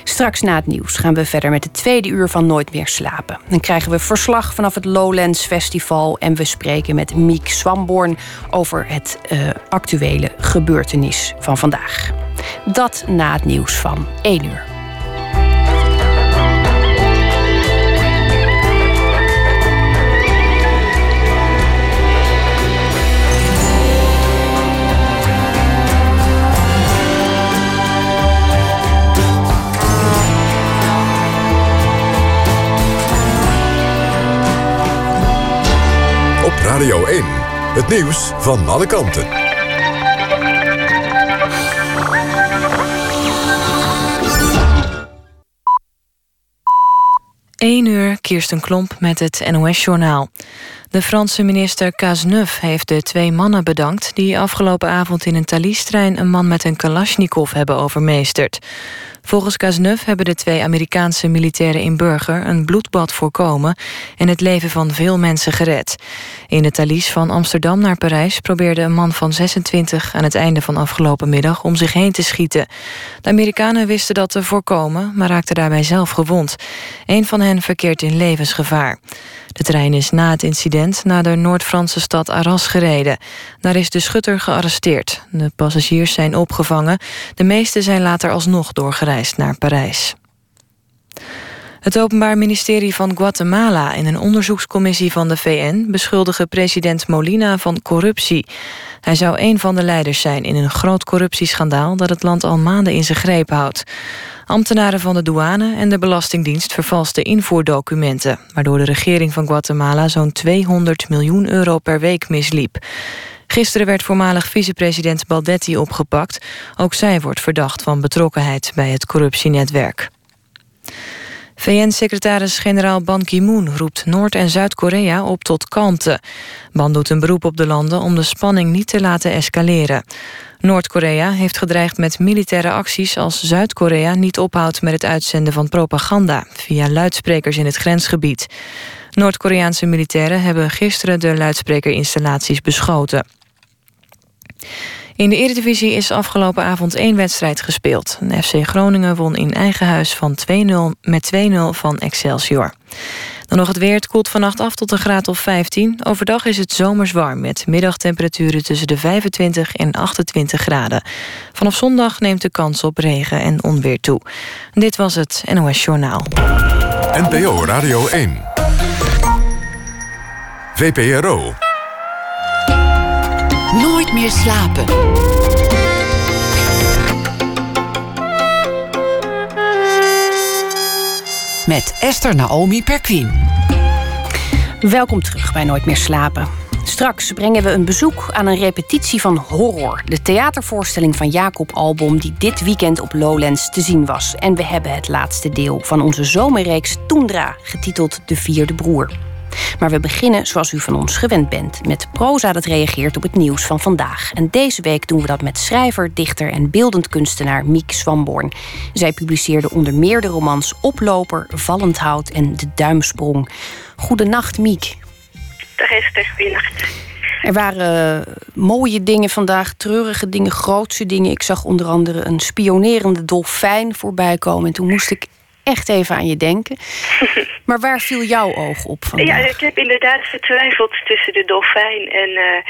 Straks na het nieuws gaan we verder met het tweede uur van Nooit meer slapen. Dan krijgen we verslag vanaf het Lowlands Festival en we spreken met Miek Swamborn over het uh, actuele gebeurtenis van vandaag. Dat na het nieuws van 1 uur.
Radio 1, het nieuws van alle kanten.
1 uur, Kirsten Klomp met het NOS-journaal. De Franse minister Cazeneuve heeft de twee mannen bedankt... die afgelopen avond in een Thalys-trein een man met een Kalashnikov hebben overmeesterd. Volgens Cazeneuve hebben de twee Amerikaanse militairen in Burger... een bloedbad voorkomen en het leven van veel mensen gered. In de Thalys van Amsterdam naar Parijs probeerde een man van 26... aan het einde van afgelopen middag om zich heen te schieten. De Amerikanen wisten dat te voorkomen, maar raakten daarbij zelf gewond. Een van hen verkeert in levensgevaar. De trein is na het incident naar de Noord-Franse stad Arras gereden. Daar is de schutter gearresteerd. De passagiers zijn opgevangen. De meeste zijn later alsnog naar Parijs. Het Openbaar Ministerie van Guatemala en een onderzoekscommissie van de VN beschuldigen president Molina van corruptie. Hij zou een van de leiders zijn in een groot corruptieschandaal dat het land al maanden in zijn greep houdt. Ambtenaren van de douane en de Belastingdienst vervalsten invoerdocumenten... waardoor de regering van Guatemala zo'n 200 miljoen euro per week misliep. Gisteren werd voormalig vicepresident Baldetti opgepakt. Ook zij wordt verdacht van betrokkenheid bij het corruptienetwerk. VN-secretaris-generaal Ban Ki-moon roept Noord- en Zuid-Korea op tot kalmte. Ban doet een beroep op de landen om de spanning niet te laten escaleren. Noord-Korea heeft gedreigd met militaire acties als Zuid-Korea niet ophoudt met het uitzenden van propaganda via luidsprekers in het grensgebied. Noord-Koreaanse militairen hebben gisteren de luidsprekerinstallaties beschoten. In de Eredivisie is afgelopen avond één wedstrijd gespeeld. FC Groningen won in eigen huis van 2-0 met 2-0 van Excelsior. Dan nog het weer. Het koelt vannacht af tot een graad of 15. Overdag is het zomers warm met middagtemperaturen tussen de 25 en 28 graden. Vanaf zondag neemt de kans op regen en onweer toe. Dit was het NOS Journaal.
NPO Radio 1. VPRO.
Nooit meer slapen. Met Esther Naomi Perquin.
Welkom terug bij Nooit meer slapen. Straks brengen we een bezoek aan een repetitie van Horror, de theatervoorstelling van Jacob Albom die dit weekend op Lowlands te zien was. En we hebben het laatste deel van onze zomerreeks Toendra, getiteld De Vierde Broer. Maar we beginnen zoals u van ons gewend bent, met proza dat reageert op het nieuws van vandaag. En deze week doen we dat met schrijver, dichter en beeldend kunstenaar Miek Swamborn. Zij publiceerde onder meer de romans Oploper, Vallend Hout en De Duimsprong. Goedenacht, Miek.
Dag Esther, goedenacht.
Er waren mooie dingen vandaag, treurige dingen, grootse dingen. Ik zag onder andere een spionerende dolfijn voorbij komen. En toen moest ik echt even aan je denken. maar waar viel jouw oog op vandaag?
Ja, ik heb inderdaad getwijfeld tussen de dolfijn en... Uh,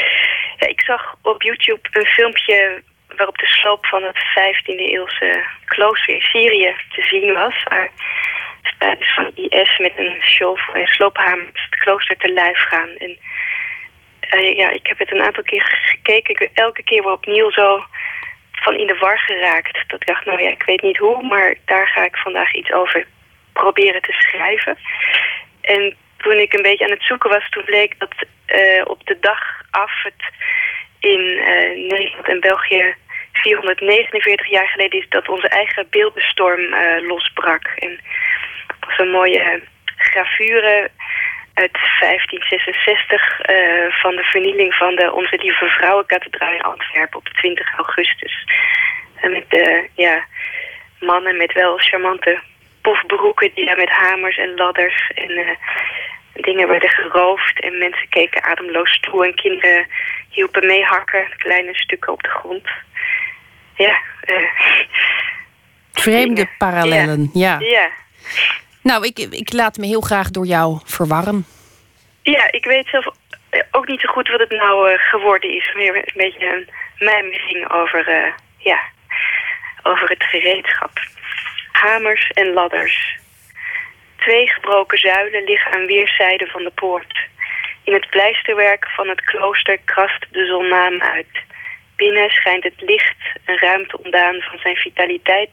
ja, ik zag op YouTube een filmpje waarop de sloop van het 15e eeuwse klooster in Syrië te zien was. Waar strijders van IS met een shovel en sloophamer het klooster te lijf gaan. En uh, ja, ik heb het een aantal keer gekeken. Ik elke keer weer opnieuw zo van in de war geraakt. Dat ik dacht, nou ja, ik weet niet hoe, maar daar ga ik vandaag iets over proberen te schrijven. En toen ik een beetje aan het zoeken was, toen bleek dat uh, op de dag af het in uh, Nederland en België 449 jaar geleden is dat onze eigen beeldenstorm uh, losbrak. En een mooie gravure uit 1566 uh, van de vernieling van de Onze Lieve Vrouwenkathedraal in Antwerpen op 20 augustus. En met de ja, mannen met wel charmante pofbroeken die daar met hamers en ladders en uh, dingen werden geroofd. En mensen keken ademloos toe en kinderen hielpen meehakken, kleine stukken op de grond. Ja. Uh,
Vreemde parallellen, ja.
ja. ja.
Nou, ik, ik laat me heel graag door jou verwarren.
Ja, ik weet zelf ook niet zo goed wat het nou uh, geworden is. Meer een beetje een mijmering over, uh, ja, over het gereedschap. Hamers en ladders. Twee gebroken zuilen liggen aan weerszijden van de poort. In het pleisterwerk van het klooster krast de zon naam uit. Binnen schijnt het licht, een ruimte ontdaan van zijn vitaliteit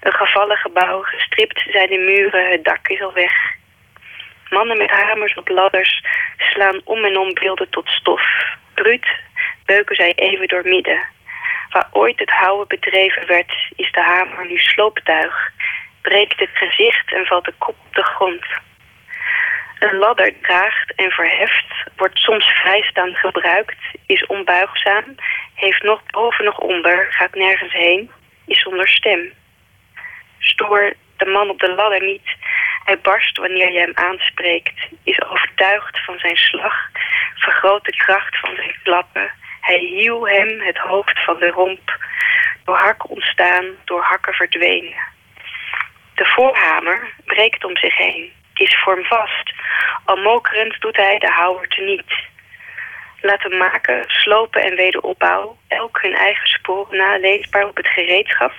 een gevallen gebouw, gestript zijn de muren, het dak is al weg. Mannen met hamers op ladders slaan om en om beelden tot stof. Bruut beuken zij even door midden. Waar ooit het houden bedreven werd, is de hamer nu slooptuig. Breekt het gezicht en valt de kop op de grond. Een ladder draagt en verheft, wordt soms vrijstaand gebruikt, is onbuigzaam, heeft nog boven nog onder, gaat nergens heen, is zonder stem. Stoor de man op de ladder niet. Hij barst wanneer je hem aanspreekt, is overtuigd van zijn slag, vergroot de kracht van zijn klappen. Hij hieuw hem het hoofd van de romp, door hakken ontstaan, door hakken verdwenen. De voorhamer breekt om zich heen, is vormvast. Al mokerend doet hij de houwer teniet. Laat hem maken, slopen en wederopbouw, elk hun eigen sporen naleesbaar op het gereedschap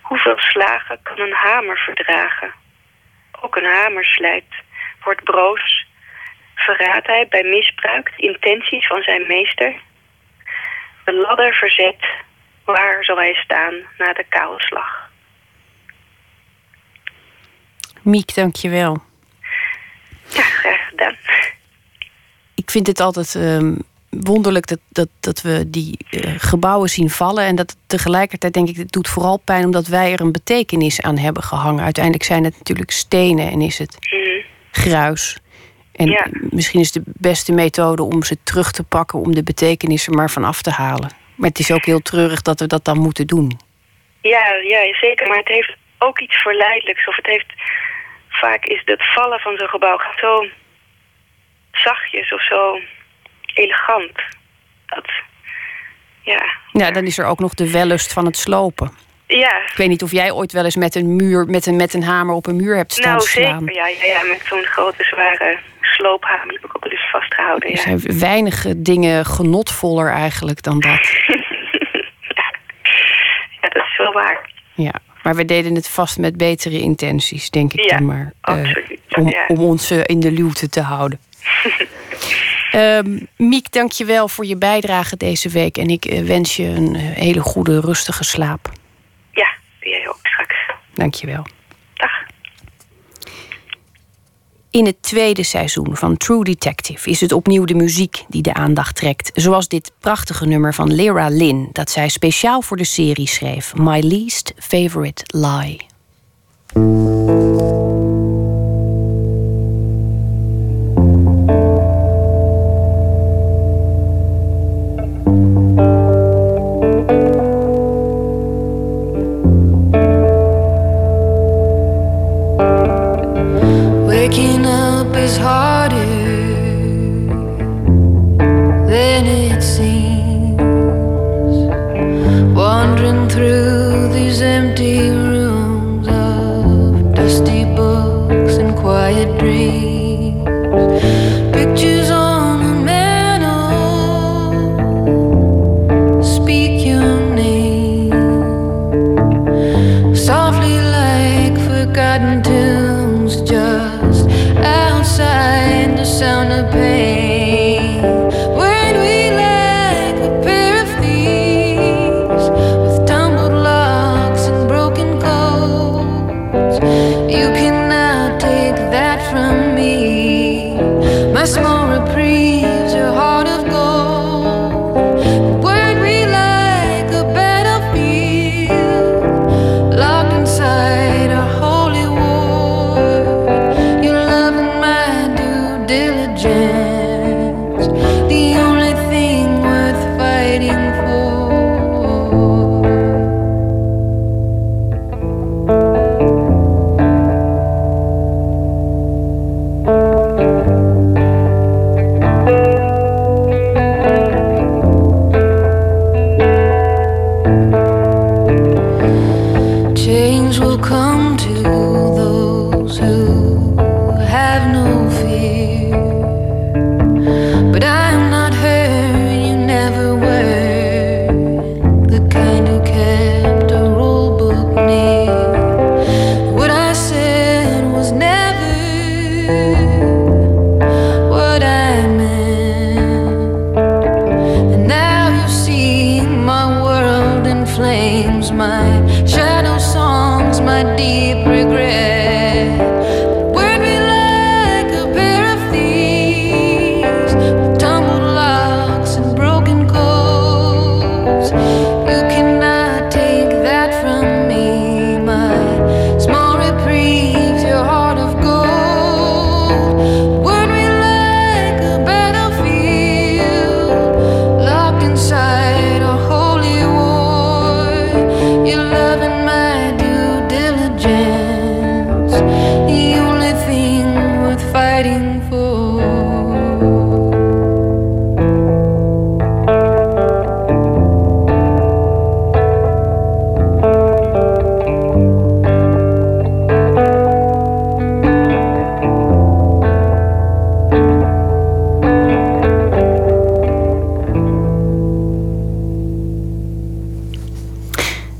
Hoeveel slagen kan een hamer verdragen? Ook een hamer slijt, wordt broos. Verraadt hij bij misbruik de intenties van zijn meester? De ladder verzet, waar zal hij staan na de koude slag?
Miek, dankjewel.
Ja, graag gedaan.
Ik vind het altijd um, wonderlijk dat, dat, dat we die uh, gebouwen zien vallen. En dat tegelijkertijd denk ik, het doet vooral pijn omdat wij er een betekenis aan hebben gehangen. Uiteindelijk zijn het natuurlijk stenen en is het
mm.
gruis. En
ja.
misschien is de beste methode om ze terug te pakken, om de betekenis er maar van af te halen. Maar het is ook heel treurig dat we dat dan moeten doen.
Ja, ja, zeker. Maar het heeft ook iets verleidelijks. Of het heeft vaak is het vallen van zo'n gebouw gaat zo zachtjes of zo elegant. Dat, ja.
Ja, dan is er ook nog de wellust van het slopen.
Ja.
Ik weet niet of jij ooit wel eens met een muur, met een, met een hamer op een muur hebt staan
nou,
slaan.
zeker. Ja, ja, ja met zo'n grote, zware sloophamer heb ik ook wel eens vastgehouden.
Er zijn weinige dingen genotvoller eigenlijk dan dat.
ja, dat is wel waar.
Ja, maar we deden het vast met betere intenties, denk ik
Ja,
dan maar. eh,
absoluut,
om, om ons eh, in de luwte te houden. Ehm Miek, dank je wel voor je bijdrage deze week. En ik eh, wens je een eh, hele goede, rustige slaap.
Ja, jij ook straks.
Dank je wel.
Dag.
In het tweede seizoen van True Detective is het opnieuw de muziek die de aandacht trekt. Zoals dit prachtige nummer van Lyra Lynn, dat zij speciaal voor de serie schreef: My Least Favorite Lie.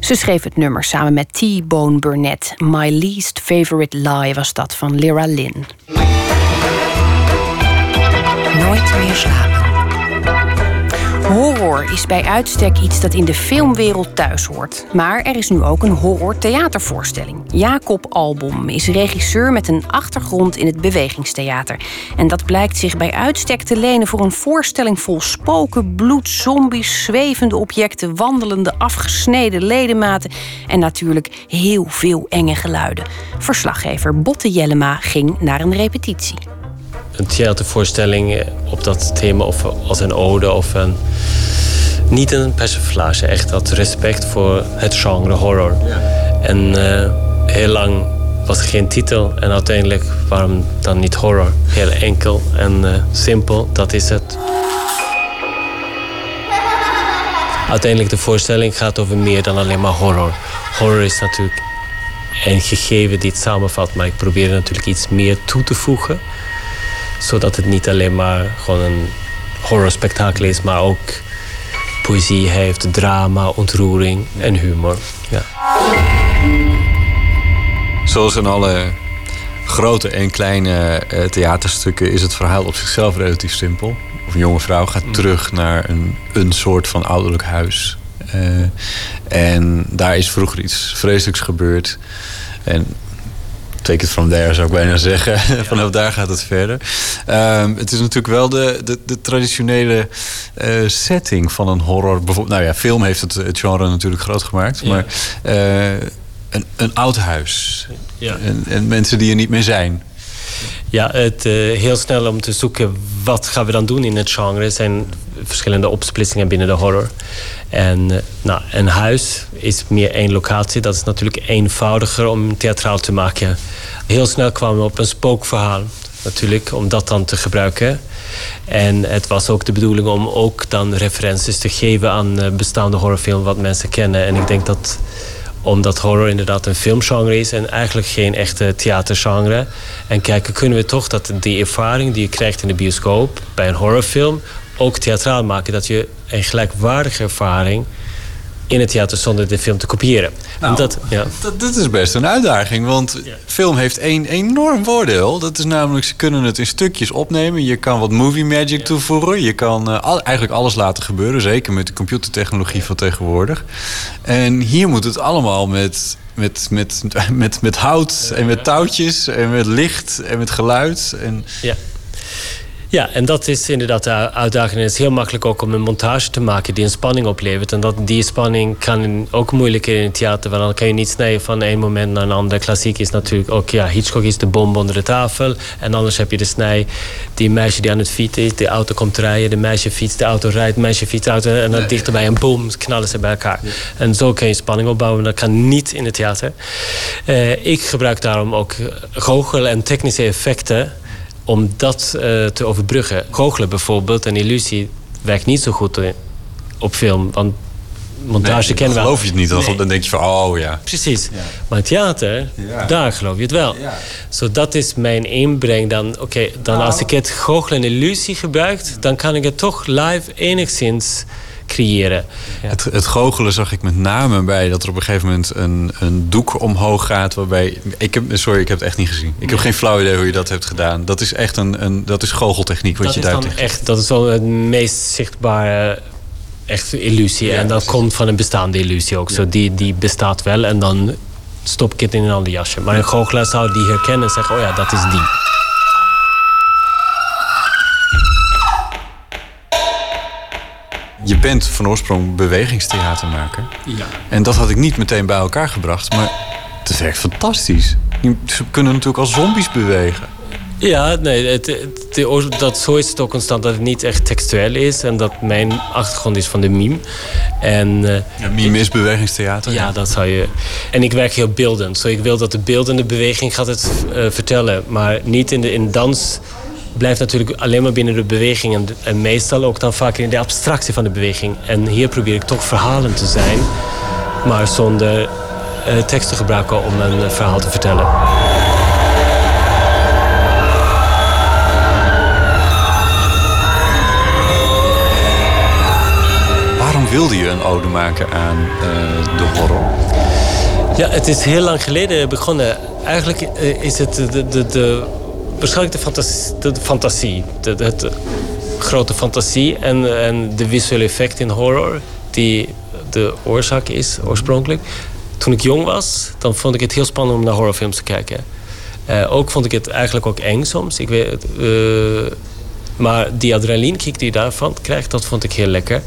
Ze schreef het nummer samen met T-Bone Burnett. My Least Favorite Lie was dat van Lyra Lynn.
Nooit meer slapen.
Horror is bij uitstek iets dat in de filmwereld thuis hoort. Maar er is nu ook een horror-theatervoorstelling. Jacob Albom is regisseur met een achtergrond in het bewegingstheater. En dat blijkt zich bij uitstek te lenen voor een voorstelling vol spoken, bloed, zombies, zwevende objecten, wandelende, afgesneden ledematen en natuurlijk heel veel enge geluiden. Verslaggever Botte Jellema ging naar een repetitie.
Een theatervoorstelling eh, op dat thema of als een ode of een. Niet een persiflage, echt dat respect voor het genre horror. En eh, heel lang was er geen titel. En uiteindelijk, waarom dan niet horror? Heel enkel en eh, simpel, dat is het. Uiteindelijk de voorstelling gaat over meer dan alleen maar horror. Horror is natuurlijk een gegeven die het samenvat, maar ik probeer er natuurlijk iets meer toe te voegen. Zodat het niet alleen maar gewoon een horrorspectakel is, maar ook poëzie heeft, drama, ontroering en humor. Ja.
Zoals in alle grote en kleine uh, theaterstukken is het verhaal op zichzelf relatief simpel. Of een jonge vrouw gaat terug naar een, een soort van ouderlijk huis. Uh, en daar is vroeger iets vreselijks gebeurd. En take it from there zou ik bijna zeggen. Vanaf daar gaat het verder. Um, het is natuurlijk wel de, de, de traditionele uh, setting van een horror. Bijvoorbeeld, nou ja, film heeft het, het genre natuurlijk groot gemaakt. Ja. Maar uh, een, een oud huis. Ja. En, en, mensen die er niet meer zijn.
Ja, het, uh, heel snel om te zoeken wat gaan we dan doen in het genre. Er zijn verschillende opsplitsingen binnen de horror. En uh, nou, een huis is meer één locatie. Dat is natuurlijk eenvoudiger om theatraal te maken. Heel snel kwamen we op een spookverhaal. Natuurlijk, om dat dan te gebruiken. En het was ook de bedoeling om ook dan referenties te geven aan uh, bestaande horrorfilms wat mensen kennen. En ik denk dat omdat horror inderdaad een filmgenre is en eigenlijk geen echte theatergenre. En kijken, kunnen we toch dat die ervaring die je krijgt in de bioscoop bij een horrorfilm ook theatraal maken. Dat je een gelijkwaardige ervaring in het theater zonder de film te kopiëren.
Nou,
dat, ja.
dat, dat, is best een uitdaging, want ja. film heeft één enorm voordeel. Dat is namelijk, ze kunnen het in stukjes opnemen. Je kan wat movie magic ja. toevoegen. Je kan uh, al, eigenlijk alles laten gebeuren, zeker met de computertechnologie van tegenwoordig. En hier moet het allemaal met, met, met, met, met hout en met touwtjes en met licht en met geluid. En,
ja. Ja, en dat is inderdaad de uitdaging. Het is heel makkelijk ook om een montage te maken die een spanning oplevert. En dat, die spanning kan ook moeilijker in het theater. Want dan kan je niet snijden van een moment naar een ander. Klassiek is natuurlijk ook, ja, Hitchcock is de bom onder de tafel. En anders heb je de snij, die meisje die aan het fietsen is. De auto komt rijden, de meisje fietst, de auto rijdt, de meisje fietst, de auto. En dan dichterbij een boom, knallen ze bij elkaar. Ja. En zo kan je spanning opbouwen. Dat kan niet in het theater. Uh, ik gebruik daarom ook goochel en technische effecten om dat uh, te overbruggen. Goochelen bijvoorbeeld, een illusie, werkt niet zo goed op film. Want montage
nee,
kennen we.
geloof je het niet, dan, nee. dan denk je van, oh ja.
Precies. Ja. Maar theater, ja. daar geloof je het wel. Ja. So, dat is mijn inbreng. Dan, Oké, okay, dan nou. als ik het goochelen en illusie gebruik, dan kan ik het toch live enigszins creëren.
Ja. Het, het goochelen zag ik met name bij dat er op een gegeven moment een, een doek omhoog gaat. Waarbij. Ik heb, sorry, ik heb het echt niet gezien. Ik heb geen flauw idee hoe je dat hebt gedaan. Dat is echt een, een dat is goocheltechniek wat
dat
je
is
daar
dan echt, Dat is wel het meest zichtbare echte illusie. Ja, en dat komt van een bestaande illusie ook. Ja. Zo die, die bestaat wel en dan stop ik het in een ander jasje. Maar een goochelaar zou die herkennen en zeggen: oh ja, dat is die.
Je bent van oorsprong bewegingstheatermaker.
Ja.
En dat had ik niet meteen bij elkaar gebracht. Maar het werkt fantastisch. Ze kunnen natuurlijk als zombies bewegen.
Ja, nee, het, het, dat, zo is het ook ontstaan dat het niet echt textueel is. En dat mijn achtergrond is van de meme. En, uh,
ja, meme is bewegingstheater.
Ja, ja, dat zou je... En ik werk heel beeldend. Zo, ik wil dat de beeldende beweging gaat het uh, vertellen. Maar niet in de in dans blijft natuurlijk alleen maar binnen de beweging. En, en meestal ook dan vaak in de abstractie van de beweging. En hier probeer ik toch verhalen te zijn. Maar zonder uh, tekst te gebruiken om een verhaal te vertellen.
Waarom wilde je een ode maken aan uh, de horror?
Ja, het is heel lang geleden begonnen. Eigenlijk is het de, de, de waarschijnlijk de fantasie, de, fantasie de, grote fantasie en, en de visuele effect in horror, die de oorzaak is oorspronkelijk. Toen ik jong was, dan vond ik het heel spannend om naar horrorfilms te kijken. Uh, ook vond ik het eigenlijk ook eng soms. Ik weet, uh, maar die adrenaline-kick die je daarvan krijgt, dat vond ik heel lekker.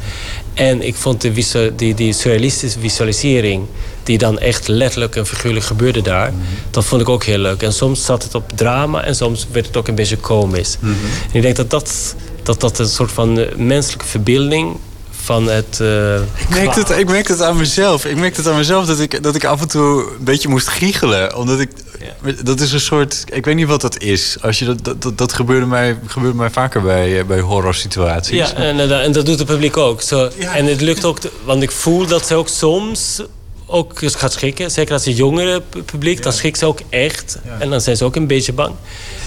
En ik vond de die, die surrealistische visualisering, die dan echt letterlijk en figuurlijk gebeurde daar, mm -hmm. dat vond ik ook heel leuk. En soms zat het op drama en soms werd het ook een beetje komisch. Mm -hmm. En ik denk dat dat, dat dat een soort van menselijke verbeelding van het. Uh,
ik, merk het ik merk het aan mezelf. Ik merk het aan mezelf dat ik, dat ik af en toe een beetje moest giechelen. Omdat ik. Dat is een soort. Ik weet niet wat dat is. Als je dat, dat, dat gebeurde, mij, gebeurde mij vaker bij, bij horror situaties.
Ja, en, en dat doet het publiek ook. Zo, En het lukt ook, want ik voel dat ze ook soms ook gaat schrikken. Zeker als het jongere publiek, dan schrikt ze ook echt. En dan zijn ze ook een beetje bang.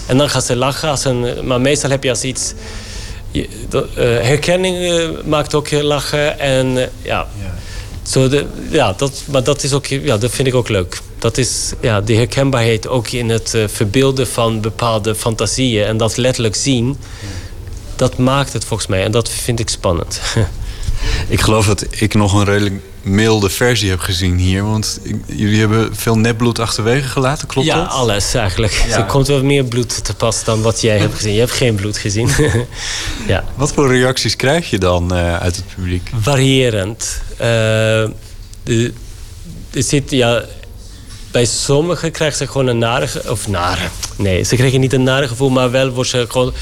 En dan gaan ze lachen. Als een, maar meestal heb je als iets... Je, uh, herkenning uh, maakt ook heel lachen. En uh, ja, zo de, ja dat, maar dat, is ook, ja, dat vind ik ook leuk. Dat is ja, die herkenbaarheid ook in het verbeelden van bepaalde fantasieën. En dat letterlijk zien. Dat maakt het volgens mij. En dat vind ik spannend.
Ik geloof dat ik nog een redelijk milde versie heb gezien hier. Want jullie hebben veel nepbloed achterwege gelaten, klopt
ja,
dat?
Ja, alles eigenlijk. Er komt wel meer bloed te pas dan wat jij hebt gezien. Je hebt geen bloed gezien. ja.
Wat voor reacties krijg je dan uh, uit het publiek?
Variërend. Uh, de, er zit, ja, bij sommigen krijgen ze gewoon een nare... Of nare. Nee, ze krijgen niet een nare gevoel, maar wel wordt ze gewoon,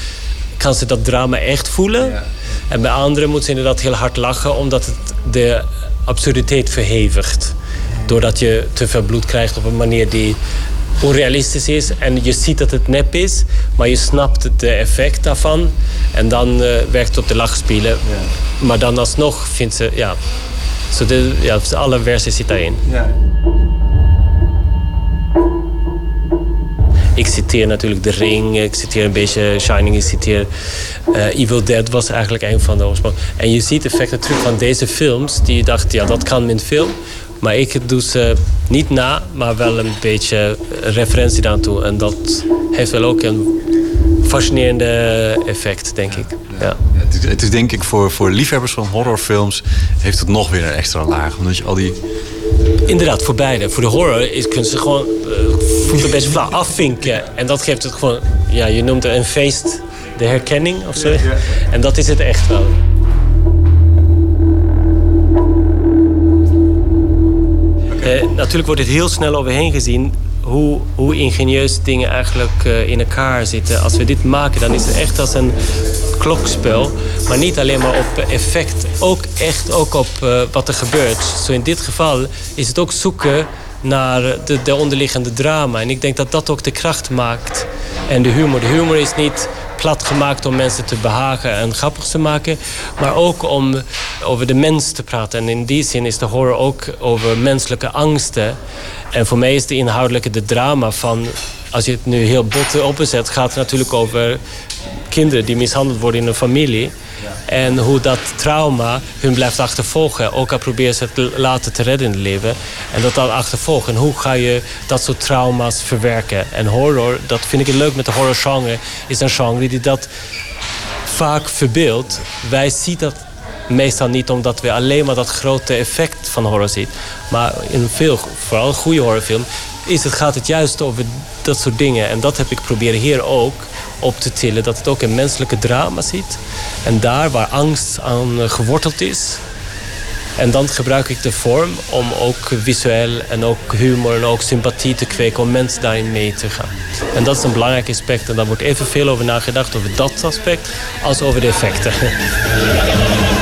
kan ze dat drama echt voelen. Ja. En bij anderen moeten ze inderdaad heel hard lachen, omdat het de absurditeit verhevigt. Doordat je te veel bloed krijgt op een manier die onrealistisch is. En je ziet dat het nep is, maar je snapt het effect daarvan. En dan uh, werkt het op de lachspielen. Ja. Maar dan alsnog vindt ze, ja, zo de, ja, alle versies zit daarin. Ja. Ik citeer natuurlijk The Ring, ik citeer een beetje Shining, ik citeer uh, Evil Dead was eigenlijk een van de oorsprong. En je ziet effecten terug van deze films die je dacht, ja dat kan met film. Maar ik doe ze niet na, maar wel een beetje referentie daartoe. En dat heeft wel ook een fascinerende effect, denk ik. Ja.
Het, is, het, is, denk ik voor, voor liefhebbers van horrorfilms... heeft het nog weer een extra laag. Omdat je al die
Inderdaad, voor beide. Voor de horror is, kunnen ze gewoon uh, een beetje flauw afvinken. En dat geeft het gewoon, ja, je noemt het een feest, de herkenning of zo. En dat is het echt wel. Uh, natuurlijk wordt het heel snel overheen gezien hoe, hoe ingenieus dingen eigenlijk uh, in elkaar zitten. Als we dit maken, dan is het echt als een klokspel. Maar niet alleen maar op effect, ook echt ook op uh, wat er gebeurt. Zo in dit geval is het ook zoeken naar de, de onderliggende drama. En ik denk dat dat ook de kracht maakt. En de humor. De humor is niet plat gemaakt om mensen te behagen en grappig te maken, maar ook om over de mens te praten. En in die zin is de horror ook over menselijke angsten. En voor mij is de inhoudelijke de drama van, als je het nu heel bot opzet, gaat het natuurlijk over kinderen die mishandeld worden in een familie. En hoe dat trauma hun blijft achtervolgen. Ook al proberen ze het later te redden in het leven. En dat dat achtervolgt. En hoe ga je dat soort trauma's verwerken? En horror, dat vind ik leuk met de horror genre. Is een genre die dat vaak verbeeldt. Wij zien dat meestal niet omdat we alleen maar dat grote effect van horror zien. Maar in veel, vooral goede horrorfilm, is het, gaat het juist over dat soort dingen. En dat heb ik proberen hier ook op te tillen. Dat het ook een menselijke drama zit. En daar waar angst aan eh, geworteld is. En dan gebruik ik de vorm om ook visueel en ook humor en ook sympathie te kweken om mensen daarin mee te gaan. En dat is een belangrijk aspect en daar wordt evenveel over nagedacht, over dat aspect, als over de effecten.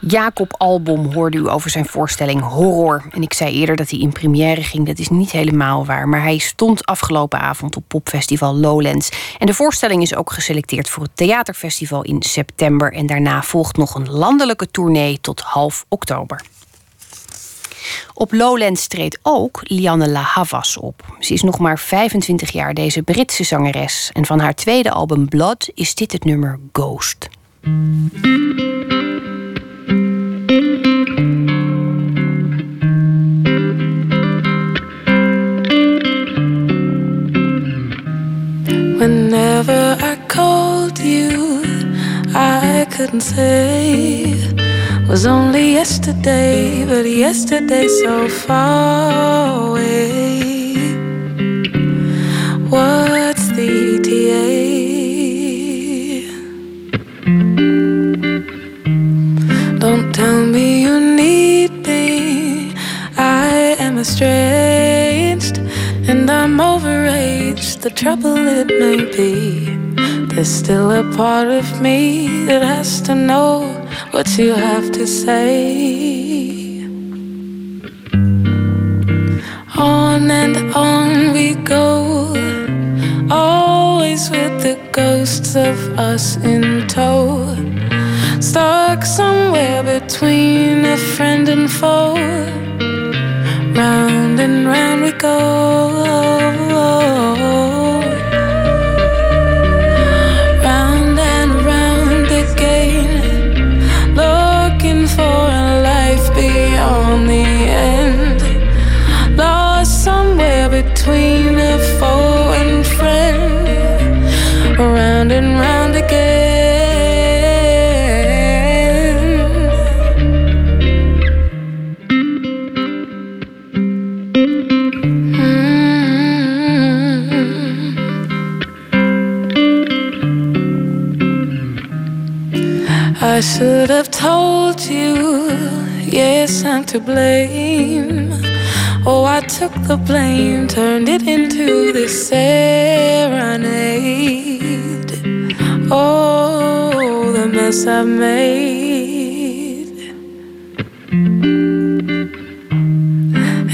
Jacob Albom hoorde u over zijn voorstelling Horror. En ik zei eerder dat hij in première ging. Dat is niet helemaal waar. Maar hij stond afgelopen avond op popfestival Lowlands. En de voorstelling is ook geselecteerd voor het theaterfestival in september. En daarna volgt nog een landelijke tournee tot half oktober. Op Lowlands treedt ook Lianne La Havas op. Ze is nog maar 25 jaar, deze Britse zangeres. En van haar tweede album Blood is dit het nummer Ghost.
Whenever I called you, I couldn't say was only yesterday, but yesterday so far away. What's the ETA? Don't tell me you need me. I am estranged and I'm overaged. The trouble it may be There's still a part of me that has to know what you have to say. On and on we go, always with the ghosts of us in tow. Stuck somewhere between a friend and foe. And round we go. I'm to blame. Oh, I took the blame, turned it into this serenade. Oh, the mess I've made.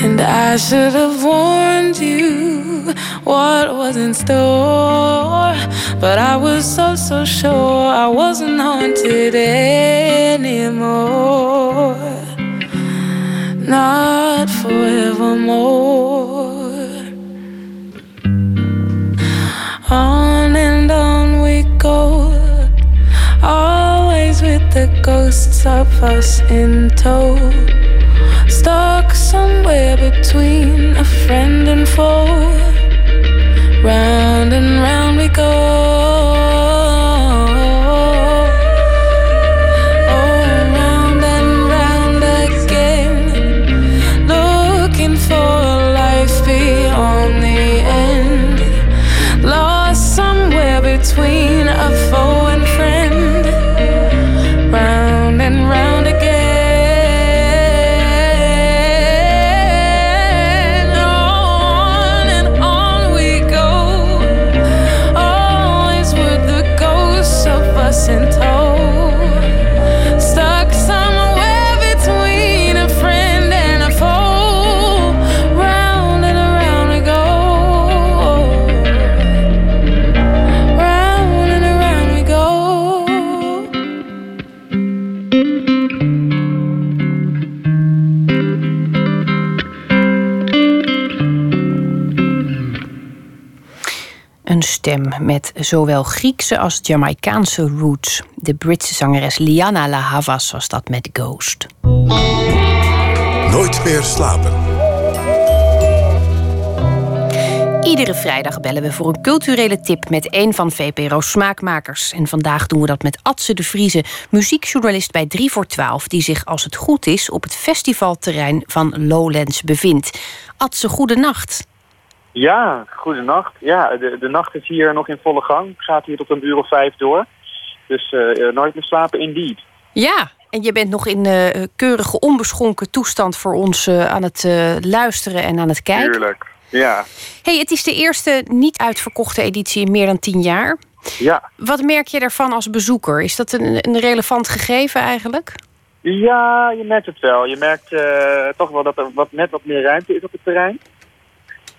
And I should have warned you what was in store. But I was so, so sure I wasn't haunted anymore forevermore. On and on we go, always with the ghosts of us in tow. Stuck somewhere between a friend and foe. Round and round we go.
Een stem met zowel Griekse als Jamaicaanse roots. De Britse zangeres Liana La Havas was dat met Ghost.
Nooit meer slapen.
Iedere vrijdag bellen we voor een culturele tip met een van VPRO's smaakmakers. En vandaag doen we dat met Atse de Vrieze, muziekjournalist bij 3 voor 12... die zich, als het goed is, op het festivalterrein van Lowlands bevindt. Atse, goedenacht.
Ja, goedenacht. Ja, de, de nacht is hier nog in volle gang. Het gaat hier tot een uur of vijf door. Dus eh, eh, nooit meer slapen, indeed.
Ja, en je bent nog in eh, keurige onbeschonken toestand voor ons aan het luisteren en aan het kijken.
Tuurlijk. Ja.
Hey, het is de eerste niet uitverkochte editie in meer dan tien jaar.
Ja.
Wat merk je daarvan als bezoeker? Is dat een, een relevant gegeven eigenlijk?
Ja, je merkt het wel. Je merkt toch wel dat er wat, net wat meer ruimte is op het terrein.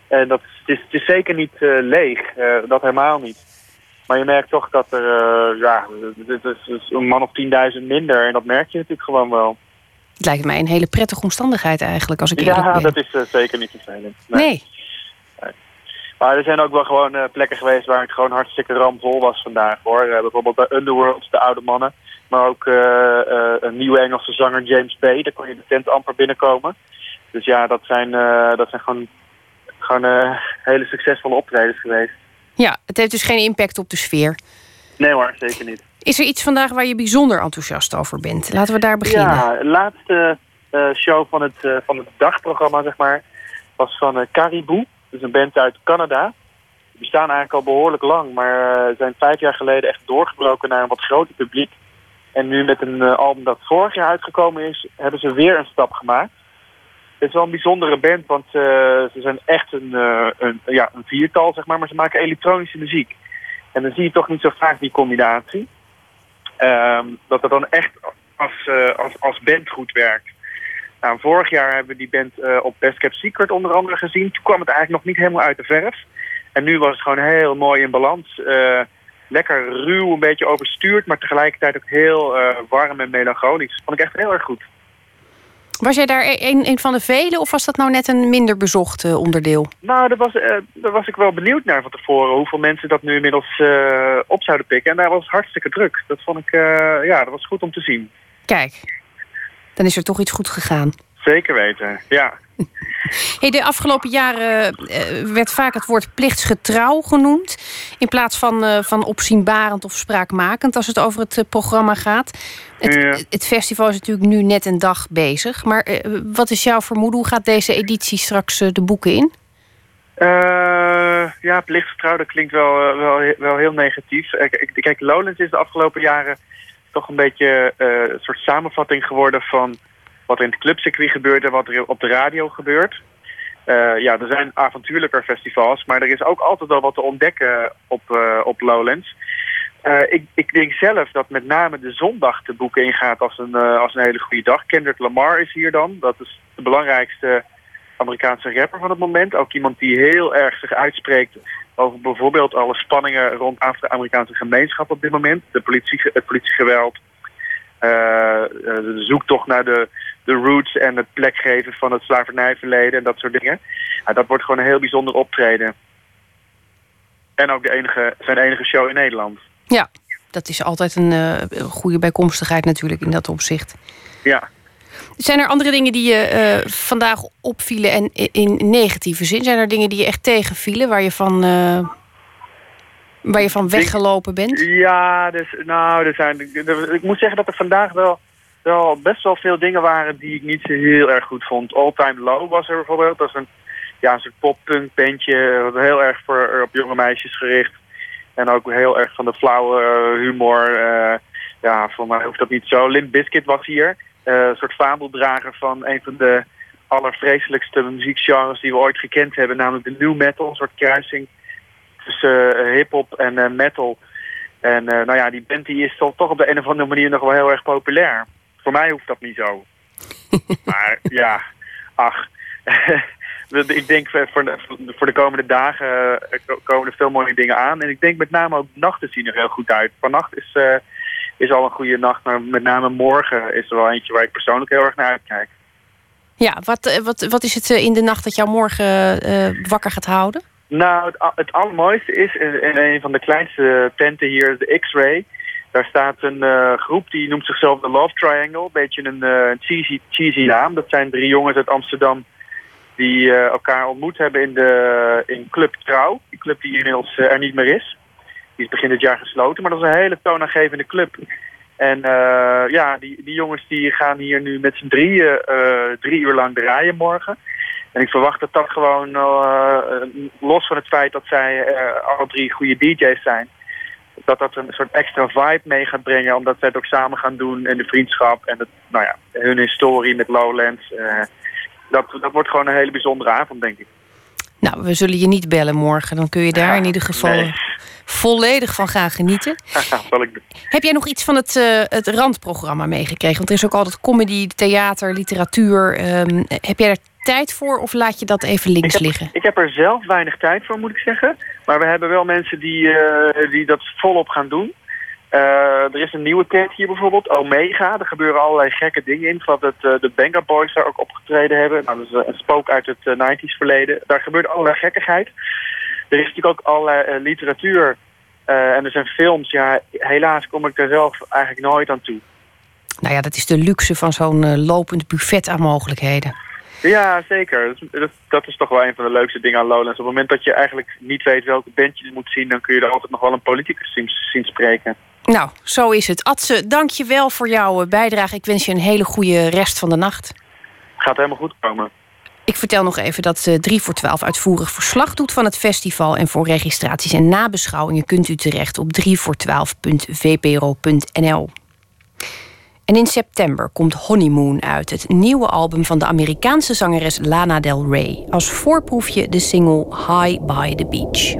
En dat, het, is, het is zeker niet eh, leeg, eh, dat helemaal niet. Maar je merkt toch dat er, eh, ja, het is, is een man of 10.000 minder. En dat merk je natuurlijk gewoon wel.
Het lijkt mij een hele prettige omstandigheid eigenlijk, als ik eerlijk
Ja,
ben.
dat is eh, zeker niet vervelend.
Nee.
Maar er zijn ook wel gewoon eh, plekken geweest waar het gewoon hartstikke ramvol was vandaag hoor. Eh, bijvoorbeeld bij Underworld, de oude mannen. Maar ook eh, eh, een nieuwe Engelse zanger, James Bay. Daar kon je de tent amper binnenkomen. Dus ja, dat zijn, eh, dat zijn gewoon, gewoon eh, hele succesvolle optredens geweest.
Ja, het heeft dus geen impact op de sfeer.
Nee hoor, zeker niet.
Is er iets vandaag waar je bijzonder enthousiast over bent? Laten we daar beginnen.
Ja, de laatste eh, show van het, eh, van het dagprogramma, zeg maar, was van eh, Caribou. Dat is een band uit Canada. Die bestaan eigenlijk al behoorlijk lang, maar zijn vijf jaar geleden echt doorgebroken naar een wat groter publiek. En nu met een album dat vorig jaar uitgekomen is, hebben ze weer een stap gemaakt. Het is wel een bijzondere band, want eh, ze zijn echt een, eh, een, ja, een viertal, zeg maar, maar ze maken elektronische muziek. En dan zie je toch niet zo vaak die combinatie. Ehm, dat het dan echt als, uh, als, als band goed werkt. Nou, vorig jaar hebben we die band op Best Kept Secret onder andere gezien. Toen kwam het eigenlijk nog niet helemaal uit de verf. En nu was het gewoon heel mooi in balans. Lekker ruw, een beetje overstuurd, maar tegelijkertijd ook heel warm en melancholisch. Vond ik echt heel erg goed.
Was jij daar een, een van de velen of was dat nou net een minder bezocht uh, onderdeel?
Nou, daar was, uh, daar was ik wel benieuwd naar van tevoren. Hoeveel mensen dat nu inmiddels uh, op zouden pikken. En daar was hartstikke druk. Dat vond ik, ja, dat was goed om te zien.
Kijk, dan is er toch iets goed gegaan.
Zeker weten, ja.
Hey, de afgelopen jaren werd vaak het woord plichtsgetrouw genoemd. In plaats van, uh, van opzienbarend of spraakmakend als het over het uh, programma gaat. Het,
Ja.
het festival is natuurlijk nu net een dag bezig. Maar wat is jouw vermoeden? Hoe gaat deze editie straks de boeken in?
ja, plichtsgetrouw, dat klinkt wel, wel, wel heel negatief. Kijk, kijk, Lowlands is de afgelopen jaren toch een beetje een soort samenvatting geworden van wat er in het clubcircuit gebeurt en wat er op de radio gebeurt. Uh, ja, er zijn avontuurlijker festivals, maar er is ook altijd wel wat te ontdekken op, uh, op Lowlands. Uh, ik, ik, denk zelf dat met name de zondag de boeken ingaat als een, als een hele goede dag. Kendrick Lamar is hier dan. Dat is de belangrijkste Amerikaanse rapper van het moment. Ook iemand die heel erg zich uitspreekt over bijvoorbeeld alle spanningen rond de Amerikaanse gemeenschap op dit moment. De politie, het politiegeweld, de zoektocht naar de, de roots en het plek geven van het slavernijverleden en dat soort dingen. Ja, dat wordt gewoon een heel bijzonder optreden. En ook de enige, zijn enige show in Nederland.
Ja, dat is altijd een uh, goede bijkomstigheid natuurlijk in dat opzicht.
Ja.
Zijn er andere dingen die je uh, vandaag opvielen en in negatieve zin? Zijn er dingen die je echt tegenvielen waar je van, uh, waar je van weggelopen bent?
Ja, dus, nou, er zijn, ik moet zeggen dat er vandaag wel wel best wel veel dingen waren die ik niet zo heel erg goed vond. All Time Low was er bijvoorbeeld. Dat is een, ja, een soort pop-punk. Heel erg voor, op jonge meisjes gericht. En ook heel erg van de flauwe humor. Uh, ja, voor mij hoeft dat niet zo. Limp Bizkit was hier. Een soort fabeldrager van een van de allervreselijkste muziekgenres die we ooit gekend hebben. Namelijk de new metal. Een soort kruising tussen uh, hip-hop en metal. En nou ja, die band die is toch, toch op de een of andere manier nog wel heel erg populair. Voor mij hoeft dat niet zo. maar ja, ach. ik denk voor de, voor de komende dagen komen er veel mooie dingen aan. En ik denk met name ook nachten zien er heel goed uit. Vannacht is, uh, is al een goede nacht, maar met name morgen is er wel eentje waar ik persoonlijk heel erg naar uitkijk.
Ja, wat, wat, wat is het in de nacht dat jou morgen uh, wakker gaat houden?
Nou, het, het allermooiste is in, in een van de kleinste tenten hier, de X-Ray. Daar staat een uh, groep die noemt zichzelf de Love Triangle. Een beetje een uh, cheesy, cheesy naam. Dat zijn drie jongens uit Amsterdam die uh, elkaar ontmoet hebben in, de, in Club Trouw. Die club die inmiddels er niet meer is. Die is begin dit jaar gesloten. Maar dat is een hele toonaangevende club. En ja, die, die jongens die gaan hier nu met z'n drieën drie uur lang draaien morgen. En ik verwacht dat dat gewoon, los van het feit dat zij alle drie goede DJ's zijn dat dat een soort extra vibe mee gaat brengen. Omdat zij het ook samen gaan doen en de vriendschap en het, nou ja, hun historie met Lowlands. Uh, dat, dat wordt gewoon een hele bijzondere avond, denk ik.
Nou, we zullen je niet bellen morgen. Dan kun je daar ja, in ieder geval nee. volledig van gaan genieten.
Zal ik doen.
Heb jij nog iets van het, uh, het randprogramma meegekregen? Want er is ook altijd comedy, theater, literatuur. Um, heb jij er tijd voor of laat je dat even links
ik heb,
liggen?
Ik heb er zelf weinig tijd voor, moet ik zeggen. Maar we hebben wel mensen die, uh, die dat volop gaan doen. Uh, er is een nieuwe tent hier bijvoorbeeld, Omega. Er gebeuren allerlei gekke dingen in. Van dat uh, de Banga Boys daar ook opgetreden hebben. Nou, dat is een spook uit het 90s verleden. Daar gebeurt allerlei gekkigheid. Er is natuurlijk ook allerlei literatuur. en er zijn films. Ja, helaas kom ik daar zelf eigenlijk nooit aan toe.
Nou ja, dat is de luxe van zo'n lopend buffet aan mogelijkheden.
Ja, zeker. Dat, dat, is toch wel een van de leukste dingen aan Lowlands. Op het moment dat je eigenlijk niet weet welke band je moet zien... dan kun je er altijd nog wel een politicus zien, zien spreken.
Nou, zo is het. Atse, dank je wel voor jouw bijdrage. Ik wens je een hele goede rest van de nacht.
Gaat helemaal goed komen.
Ik vertel nog even dat 3 voor 12 uitvoerig verslag doet van het festival. En voor registraties en nabeschouwingen kunt u terecht op 3voor12.vpro.nl. En in september komt Honeymoon uit, het nieuwe album van de Amerikaanse zangeres Lana Del Rey. Als voorproefje de single High by the Beach.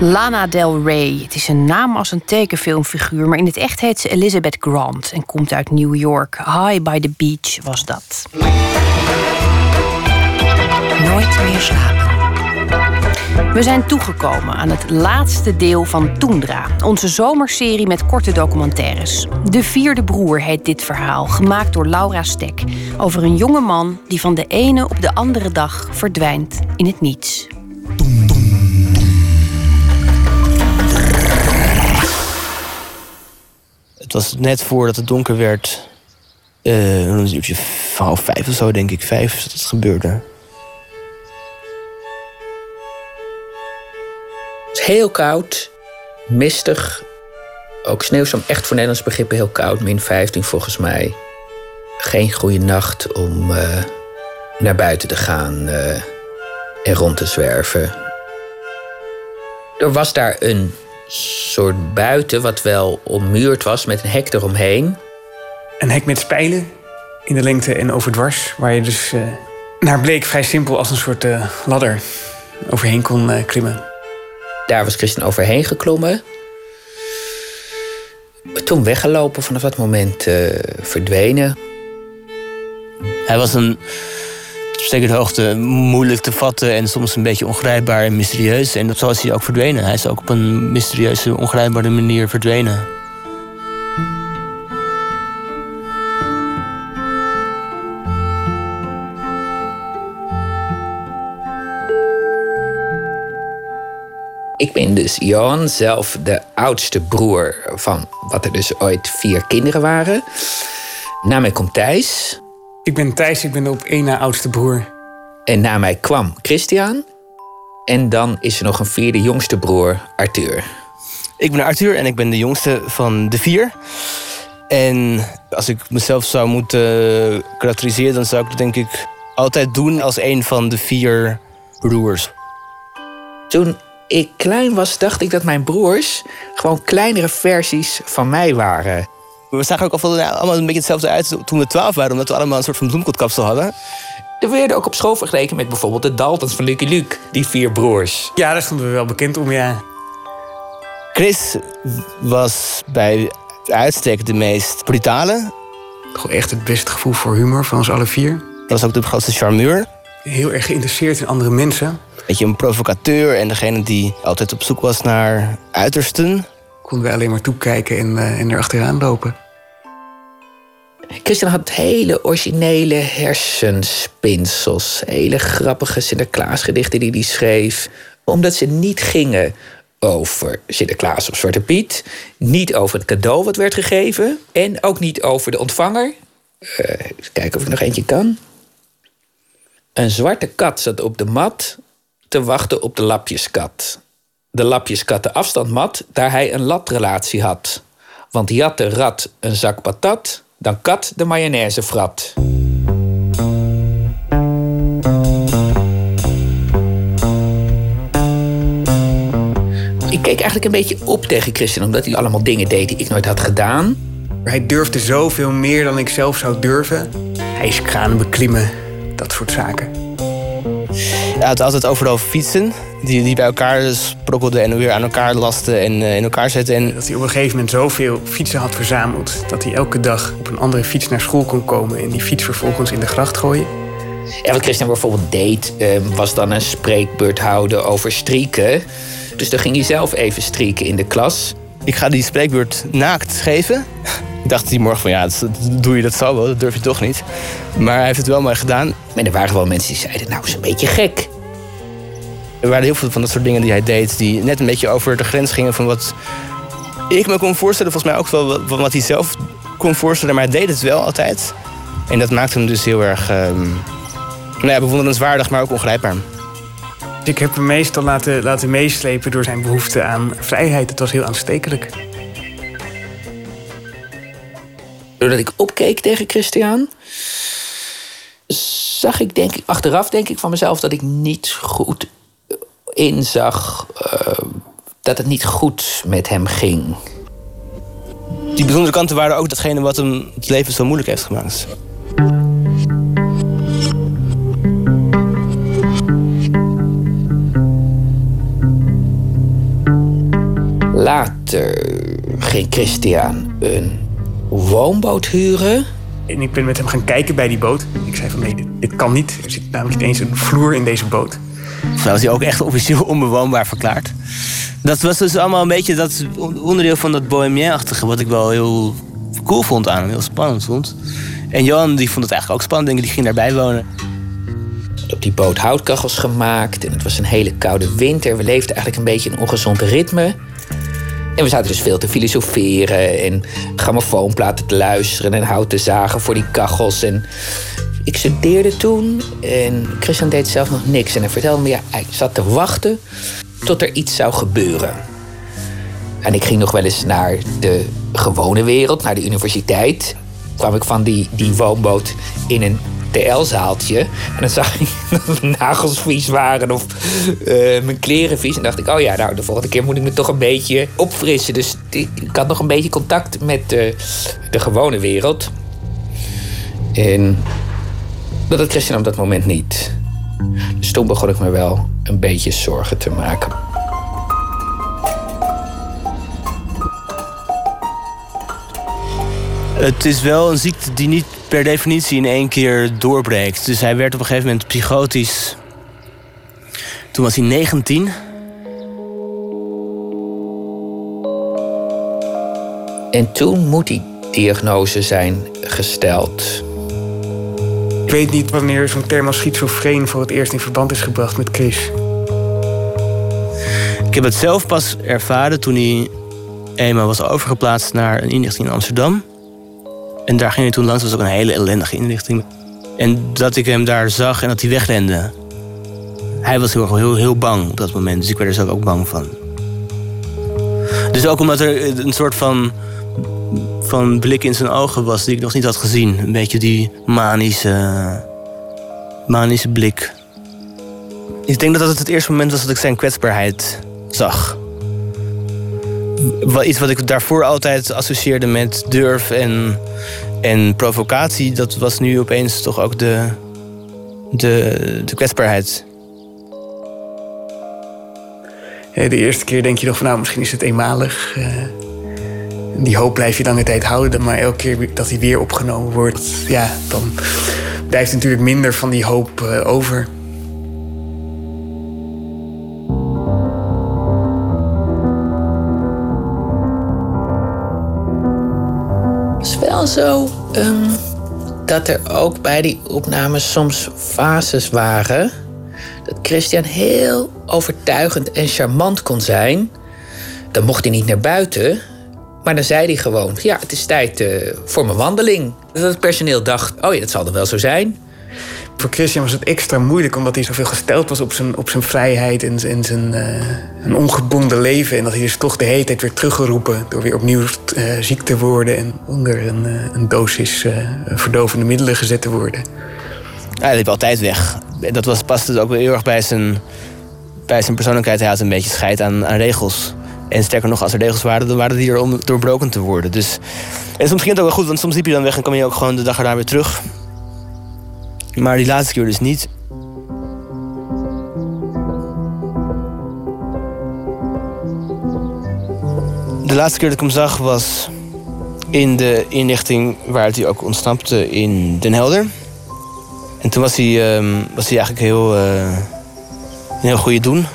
Lana Del Rey. Het is een naam als een tekenfilmfiguur, maar in het echt heet ze Elizabeth Grant en komt uit New York. High by the Beach was dat.
Nooit meer slapen.
We zijn toegekomen aan het laatste deel van Toendra, onze zomerserie met korte documentaires. De vierde broer heet dit verhaal, gemaakt door Laura Stek, over een jonge man die van de ene op de andere dag verdwijnt in het niets.
Het was net voordat het donker werd. eh een uurtje half vijf of zo, denk ik. Vijf dat het gebeurde.
Het is heel koud, mistig. Ook sneeuwstorm, echt voor Nederlands begrippen heel koud. Min 15 volgens mij. Geen goede nacht om eh, naar buiten te gaan eh, en rond te zwerven. Er was daar een soort buiten wat wel ommuurd was met een hek eromheen.
Een hek met spijlen in de lengte en overdwars. Waar je dus eh, naar bleek vrij simpel als een soort eh, ladder overheen kon eh, klimmen.
Daar was Christian overheen geklommen. Toen weggelopen, vanaf dat moment eh, verdwenen.
Hij was een op zekere hoogte moeilijk te vatten en soms een beetje ongrijpbaar en mysterieus. En zo is hij ook verdwenen. Hij is ook op een mysterieuze, ongrijpbare manier verdwenen.
Ik ben dus Johan, zelf de oudste broer van wat er dus ooit vier kinderen waren. Na mij komt Thijs.
Ik ben Thijs, ik ben de op één na oudste broer.
En na mij kwam Christian. En dan is er nog een vierde jongste broer, Arthur.
Ik ben Arthur en ik ben de jongste van de vier. En als ik mezelf zou moeten karakteriseren, dan zou ik het denk ik altijd doen als een van de vier broers.
Toen ik klein was, dacht ik dat mijn broers gewoon kleinere versies van mij waren.
We zagen ook al veel- ja, allemaal een beetje hetzelfde uit toen we twaalf waren, omdat we allemaal een soort van bloemkotkapsel hadden.
Er werden ook op school vergeleken met bijvoorbeeld de Daltons van Lucky Luke, die vier broers.
Ja, daar stonden we wel bekend om, ja.
Chris was bij uitstek de meest brutale.
Gewoon echt het beste gevoel voor humor van ons alle vier.
Dat was ook de grootste charmeur.
Heel erg geïnteresseerd in andere mensen.
Beetje een provocateur en degene die altijd op zoek was naar uitersten.
Konden we alleen maar toekijken en, eh, en erachteraan lopen.
Christian had hele originele hersenspinsels. Hele grappige Sinterklaasgedichten die hij schreef. Omdat ze niet gingen over Sinterklaas of Zwarte Piet. Niet over het cadeau wat werd gegeven. En ook niet over de ontvanger. Eh, even kijken of ik nog eentje kan. Een zwarte kat zat op de mat te wachten op de lapjeskat. De lapjeskat de afstand mat, daar hij een latrelatie had. Want jat de rat een zak patat, dan kat de mayonaise frat. Ik keek eigenlijk een beetje op tegen Christian, omdat hij allemaal dingen deed die ik nooit had gedaan.
Hij durfde zoveel meer dan ik zelf zou durven. Ijskranen beklimmen, dat soort zaken.
Hij had altijd overal fietsen die, die bij elkaar sprokkelden en weer aan elkaar lasten en eh, in elkaar zetten. En
Dat hij op een gegeven moment zoveel fietsen had verzameld... dat hij elke dag op een andere fiets naar school kon komen... en die fiets vervolgens in de gracht gooien.
En wat Christian bijvoorbeeld deed, eh, was dan een spreekbeurt houden over strieken. Dus dan ging hij zelf even strieken in de klas.
Ik ga die spreekbeurt naakt geven. Ik dacht die morgen van ja, dat, doe je dat zo wel, dat durf je toch niet. Maar hij heeft het wel maar gedaan.
En er waren gewoon mensen die zeiden, nou, is een beetje gek.
Er waren heel veel van dat soort dingen die hij deed... die net een beetje over de grens gingen van wat ik me kon voorstellen. Volgens mij ook wel van wat hij zelf kon voorstellen. Maar hij deed het wel altijd. En dat maakte hem dus heel erg ehm, nou ja, bewonderenswaardig, maar ook ongrijpbaar.
Ik heb hem meestal laten, laten meeslepen door zijn behoefte aan vrijheid. Het was heel aanstekelijk.
Doordat ik opkeek tegen Christian, zag ik denk ik, achteraf denk ik van mezelf dat ik niet goed inzag eh, dat het niet goed met hem ging.
Die bijzondere kanten waren ook datgene wat hem het leven zo moeilijk heeft gemaakt.
Later ging Christian een woonboot huren.
En ik ben met hem gaan kijken bij die boot. Ik zei van nee, dit, dit kan niet. Er zit namelijk niet eens een vloer in deze boot.
Zo was hij ook echt officieel onbewoonbaar verklaard. Dat was dus allemaal een beetje dat onderdeel van dat bohemien-achtige... wat ik wel heel cool vond aan hem, heel spannend vond. En Johan die vond het eigenlijk ook spannend, denk ik, die ging daarbij wonen.
Op die boot houtkachels gemaakt en het was een hele koude winter. We leefden eigenlijk een beetje in een ongezond ritme. En we zaten dus veel te filosoferen en grammofoonplaten te luisteren en hout te zagen voor die kachels. En ik studeerde toen en Christian deed zelf nog niks. En hij vertelde me, ja, hij zat te wachten tot er iets zou gebeuren. En ik ging nog wel eens naar de gewone wereld, naar de universiteit. Kwam ik van die, die woonboot in een TL-zaaltje. En dan zag ik dat mijn nagels vies waren of uh, mijn kleren vies. En dacht ik, oh ja, nou, de volgende keer moet ik me toch een beetje opfrissen. Dus ik had nog een beetje contact met de, de gewone wereld. En dat had Christian op dat moment niet. Dus toen begon ik me wel een beetje zorgen te maken.
Het is wel een ziekte die niet per definitie in één keer doorbreekt. Dus hij werd op een gegeven moment psychotisch. Toen was hij 19.
En toen moet die diagnose zijn gesteld.
Ik weet niet wanneer zo'n term als schizofreen voor het eerst in verband is gebracht met Chris.
Ik heb het zelf pas ervaren toen hij eenmaal was overgeplaatst naar een inrichting in Amsterdam. En daar ging hij toen langs, dat was ook een hele ellendige inrichting. En dat ik hem daar zag en dat hij wegrende. Hij was heel, heel, heel bang op dat moment, dus ik werd er zelf ook bang van. Dus ook omdat er een soort van, van blik in zijn ogen was die ik nog niet had gezien. Een beetje die manische, manische blik. Ik denk dat dat het eerste moment was dat ik zijn kwetsbaarheid zag. Iets wat ik daarvoor altijd associeerde met durf en, en provocatie, dat was nu opeens toch ook de, de, de kwetsbaarheid.
de eerste keer denk je nog van nou, misschien is het eenmalig. Uh, die hoop blijf je lange tijd houden, maar elke keer dat hij weer opgenomen wordt, ja, dan blijft natuurlijk minder van die hoop uh,
zo um, dat er ook bij die opnames soms fases waren. Dat Christian heel overtuigend en charmant kon zijn. Dan mocht hij niet naar buiten. Maar dan zei hij gewoon: Ja, het is tijd uh, voor mijn wandeling. Dat het personeel dacht: Oh ja, dat zal dan wel zo zijn.
Voor Christian was het extra moeilijk omdat hij zoveel gesteld was op zijn, op zijn vrijheid en, zijn uh, ongebonden leven. En dat hij dus toch de hele tijd werd teruggeroepen door weer opnieuw uh, ziek te worden en onder een, uh, een dosis verdovende middelen gezet te worden.
Hij liep altijd weg. Dat was, paste dus ook heel erg bij zijn, bij zijn persoonlijkheid. Hij had een beetje scheid aan, aan regels. En sterker nog, als er regels waren, dan waren die er om doorbroken te worden. Dus, en soms ging het ook wel goed, want soms liep je dan weg en kwam je ook gewoon de dag erna weer terug. Maar die laatste keer dus niet. De laatste keer dat ik hem zag was in de inrichting waar hij ook ontsnapte in Den Helder. En toen was hij, um, was hij eigenlijk heel, uh, een heel goede doen.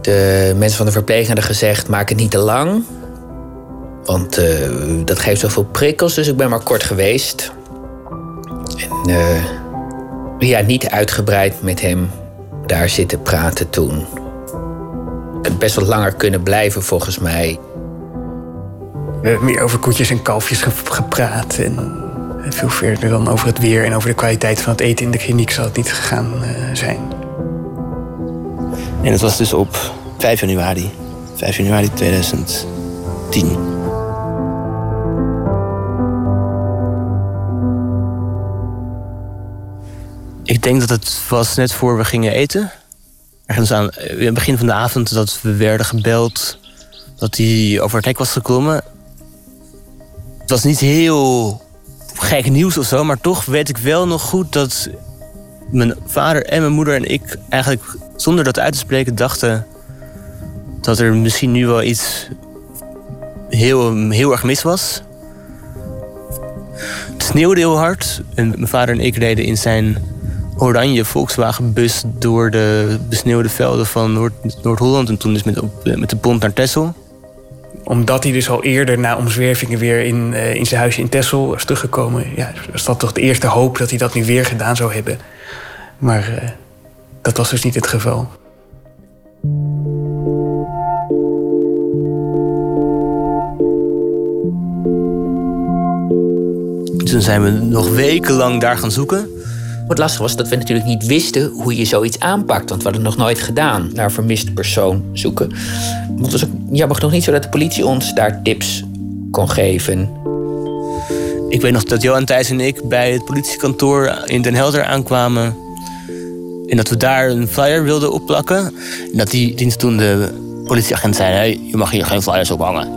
De mensen van de verplegende gezegd: maak het niet te lang. Want uh, dat geeft zoveel prikkels, dus ik ben maar kort geweest. En uh, ja, niet uitgebreid met hem daar zitten praten toen. Het best wat langer kunnen blijven volgens mij.
We hebben meer over koetjes en kalfjes gepraat. En veel verder dan over het weer en over de kwaliteit van het eten in de kliniek zal het niet gegaan uh, zijn.
En het was dus op 5 januari. 5 januari 2010. Ik denk dat het was net voor we gingen eten. Ergens aan in het begin van de avond dat we werden gebeld dat hij over het hek was gekomen. Het was niet heel gek nieuws of zo, maar toch weet ik wel nog goed dat mijn vader en mijn moeder en ik eigenlijk zonder dat uit te spreken dachten dat er misschien nu wel iets heel, heel erg mis was. Het sneeuwde heel hard en mijn vader en ik reden in zijn oranje Volkswagenbus door de besneeuwde velden van Noord- Noord-Holland en toen dus met, op, met de pont naar Texel.
Omdat hij dus al eerder na omzwervingen weer in, eh, in zijn huisje in Texel was teruggekomen... Ja, was dat toch de eerste hoop dat hij dat nu weer gedaan zou hebben. Maar eh, dat was dus niet het geval.
Toen zijn we nog wekenlang daar gaan zoeken.
Wat lastig was dat we natuurlijk niet wisten hoe je zoiets aanpakt. Want we hadden nog nooit gedaan, naar een vermiste persoon zoeken. Maar het was ook jammer nog niet zo dat de politie ons daar tips kon geven.
Ik weet nog dat Johan Thijs en ik bij het politiekantoor in Den Helder aankwamen. En dat we daar een flyer wilden opplakken. En dat die dienst toen de politieagent zei... Hey, je mag hier geen flyers ophangen.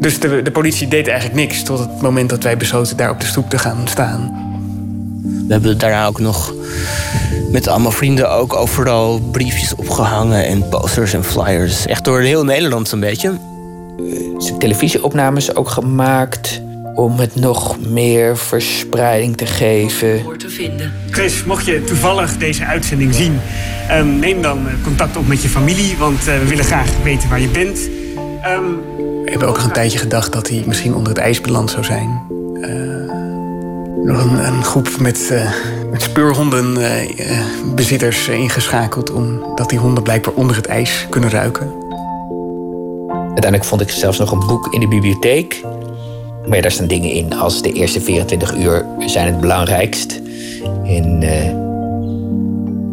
Dus de, de politie deed eigenlijk niks tot het moment dat wij besloten daar op de stoep te gaan staan.
We hebben daarna ook nog met allemaal vrienden ook overal briefjes opgehangen en posters en flyers. Echt door heel Nederland zo'n beetje.
Zijn televisieopnames ook gemaakt om het nog meer verspreiding te geven.
te vinden.
Chris, mocht je toevallig deze uitzending zien, ehm, neem dan eh, contact op met je familie, want eh, we willen graag weten waar je bent. Ehm, we hebben ook nog een tijdje gedacht dat hij misschien onder het ijs beland zou zijn. Eh, nog een, een groep met, uh, met speurhondenbezitters ingeschakeld, omdat die honden blijkbaar onder het ijs kunnen ruiken.
Uiteindelijk vond ik zelfs nog een boek in de bibliotheek. Maar ja, daar staan dingen in als de eerste 24 uur zijn het belangrijkst. En eh,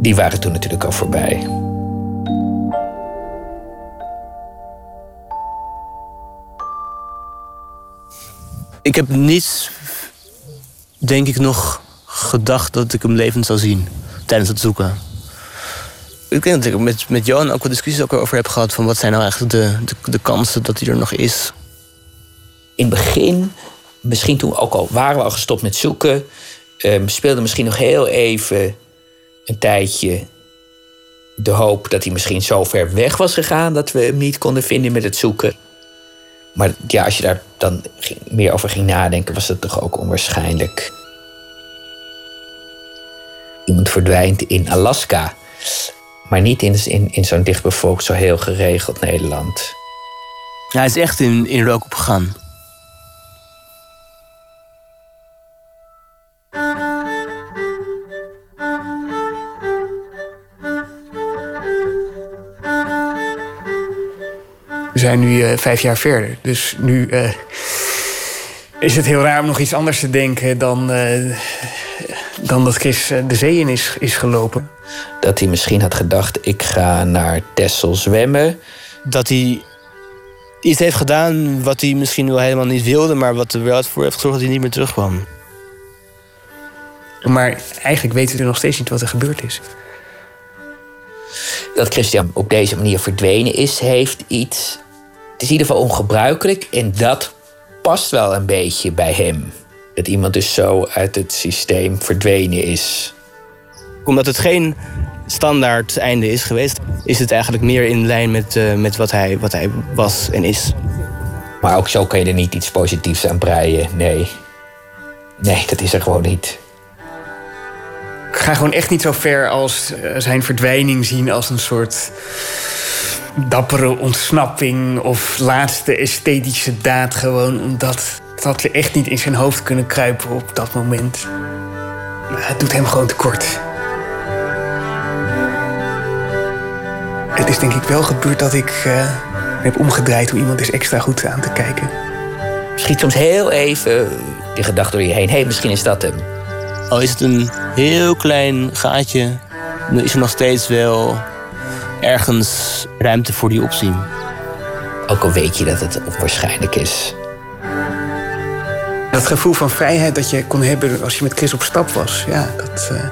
die waren toen natuurlijk al voorbij.
Ik heb niet, denk ik, nog gedacht dat ik hem levend zou zien tijdens het zoeken. Ik denk dat ik met, met Johan ook wat discussies ook over heb gehad... van wat zijn nou eigenlijk de, de, kansen dat hij er nog is.
In het begin, misschien toen ook al waren we al gestopt met zoeken... Um, speelde misschien nog heel even een tijdje de hoop dat hij misschien zo ver weg was gegaan... dat we hem niet konden vinden met het zoeken. Maar ja, als je daar dan meer over ging nadenken, was het toch ook onwaarschijnlijk. Iemand verdwijnt in Alaska, maar niet in, in, in zo'n dichtbevolkt, zo heel geregeld Nederland.
Ja, hij is echt in, in rook opgegaan.
Zijn nu uh, vijf jaar verder. Dus nu uh, is het heel raar om nog iets anders te denken dan, uh, dan dat Chris de zee in is, is gelopen.
Dat hij misschien had gedacht: ik ga naar Texel zwemmen.
Dat hij iets heeft gedaan wat hij misschien wel helemaal niet wilde, maar wat er wel voor heeft gezorgd dat hij niet meer terugkwam.
Maar eigenlijk weten we nog steeds niet wat er gebeurd is.
Dat Christian op deze manier verdwenen is, heeft iets. Het is in ieder geval ongebruikelijk en dat past wel een beetje bij hem. Dat iemand dus zo uit het systeem verdwenen is.
Omdat het geen standaard einde is geweest, is het eigenlijk meer in lijn met, uh, met wat, hij, wat hij was en is.
Maar ook zo kan je er niet iets positiefs aan breien. Nee. Nee, dat is er gewoon niet.
Ik ga gewoon echt niet zo ver als uh, zijn verdwijning zien als een soort dappere ontsnapping of laatste esthetische daad. Gewoon omdat dat we echt niet in zijn hoofd kunnen kruipen op dat moment. Maar het doet hem gewoon tekort. Het is denk ik wel gebeurd dat ik uh, heb omgedraaid om iemand eens extra goed aan te kijken.
Schiet soms heel even die gedachte door je heen. Hé, hey, misschien is dat hem.
Al is het een heel klein gaatje, dan is er nog steeds wel ergens ruimte voor die optie.
Ook al weet je dat het onwaarschijnlijk is.
Dat gevoel van vrijheid dat je kon hebben als je met Chris op stap was, ja, dat, uh,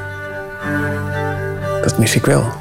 dat mis ik wel.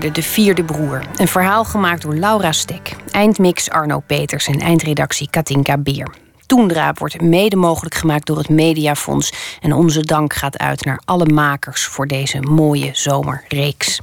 De Vierde Broer, een verhaal gemaakt door Laura Stek. Eindmix Arno Peters en eindredactie Katinka Beer. Toendra wordt mede mogelijk gemaakt door het Mediafonds. En onze dank gaat uit naar alle makers voor deze mooie zomerreeks.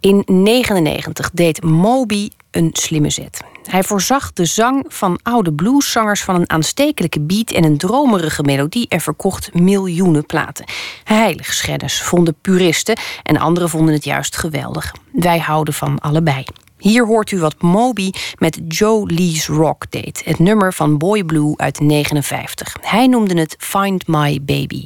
In 1999 deed Moby een slimme zet. Hij voorzag de zang van oude blueszangers van een aanstekelijke beat en een dromerige melodie en verkocht miljoenen platen. Heiligschennis vonden puristen en anderen vonden het juist geweldig. Wij houden van allebei. Hier hoort u wat Moby met Joe Lee's Rock deed, het nummer van Boy Blue uit 59. Hij noemde het Find My Baby.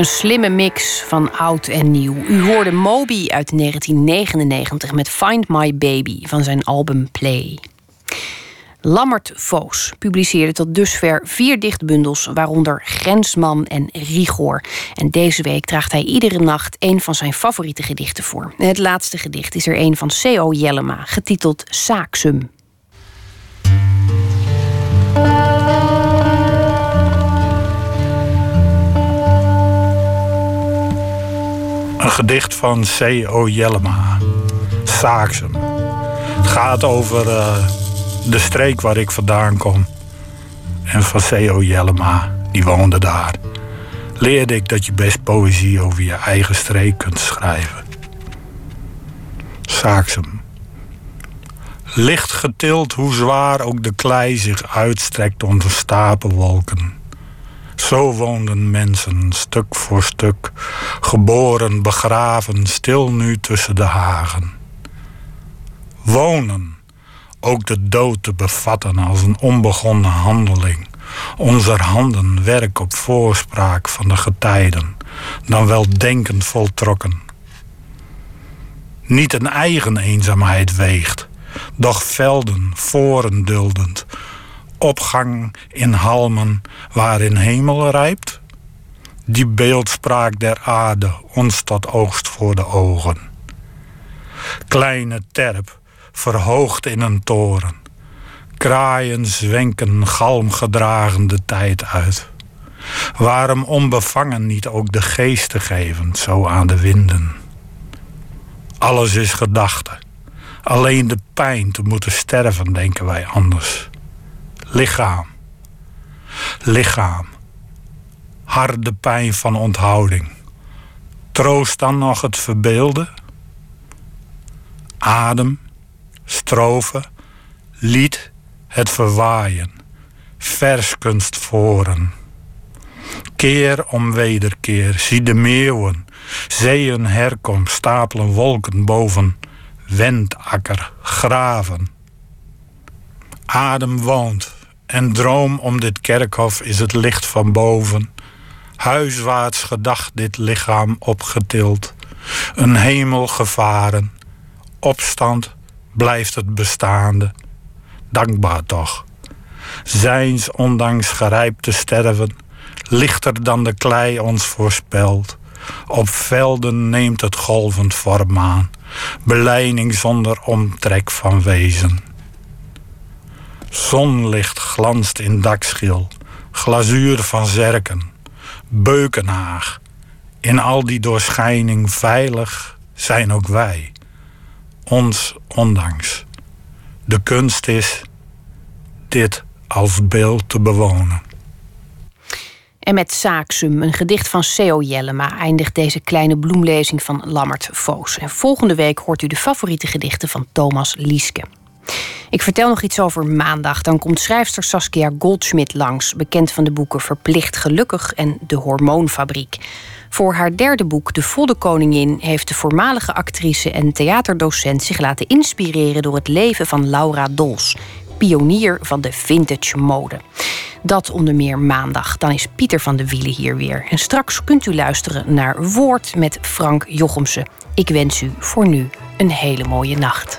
Een slimme mix van oud en nieuw. U hoorde Moby uit 1999 met Find My Baby van zijn album Play. Lammert Voos publiceerde tot dusver vier dichtbundels, waaronder Grensman en Rigor. En deze week draagt hij iedere nacht een van zijn favoriete gedichten voor. het laatste gedicht is er een van C.O. Jellema, getiteld Saaksum.
Gedicht van C.O. Jellema, Saaksum. Het gaat over eh, de streek waar ik vandaan kom. En van C.O. Jellema, die woonde daar. Leerde ik dat je best poëzie over je eigen streek kunt schrijven. Saaksum. Licht getild hoe zwaar ook de klei zich uitstrekt onder stapelwolken. Zo woonden mensen stuk voor stuk, geboren, begraven, stil nu tussen de hagen. Wonen, ook de dood te bevatten als een onbegonnen handeling. Onze handen werk op voorspraak van de getijden, dan wel denkend voltrokken. Niet een eigen eenzaamheid weegt, doch velden voren duldend, opgang in halmen waarin hemel rijpt? Die beeldspraak der aarde ons tot oogst voor de ogen. Kleine terp, verhoogd in een toren. Kraaien zwenken galmgedragen de tijd uit. Waarom onbevangen niet ook de geesten geven, zo aan de winden? Alles is gedachte. Alleen de pijn te moeten sterven, denken wij anders. Lichaam. Lichaam. Harde pijn van onthouding. Troost dan nog het verbeelden? Adem, strofe, lied, het verwaaien. Verskunst voren. Keer om wederkeer, zie de meeuwen. Zeeën herkomst, stapelen wolken boven. Wendakker, graven. Adem woont, en droom om dit kerkhof is het licht van boven. Huiswaarts gedacht dit lichaam opgetild. Een hemel gevaren. Opstand blijft het bestaande. Dankbaar toch. Zijns ondanks gerijpt te sterven. Lichter dan de klei ons voorspelt. Op velden neemt het golvend vorm aan. Beleiding zonder omtrek van wezen. Zonlicht glanst in dakschil, glazuur van zerken, beukenhaag. In al die doorschijning veilig zijn ook wij, ons ondanks. De kunst is dit als beeld te bewonen.
En met Saaksum, een gedicht van Seo Jellema, eindigt deze kleine bloemlezing van Lammert Voos. En volgende week hoort u de favoriete gedichten van Thomas Lieske. Ik vertel nog iets over maandag. Dan komt schrijfster Saskia Goldschmidt langs, bekend van de boeken Verplicht Gelukkig en De Hormoonfabriek. Voor haar derde boek, De Volle Koningin, heeft de voormalige actrice en theaterdocent zich laten inspireren door het leven van Laura Dols, pionier van de vintage mode. Dat onder meer maandag. Dan is Pieter van de Wielen hier weer. En straks kunt u luisteren naar Woord met Frank Jochemsen. Ik wens u voor nu een hele mooie nacht.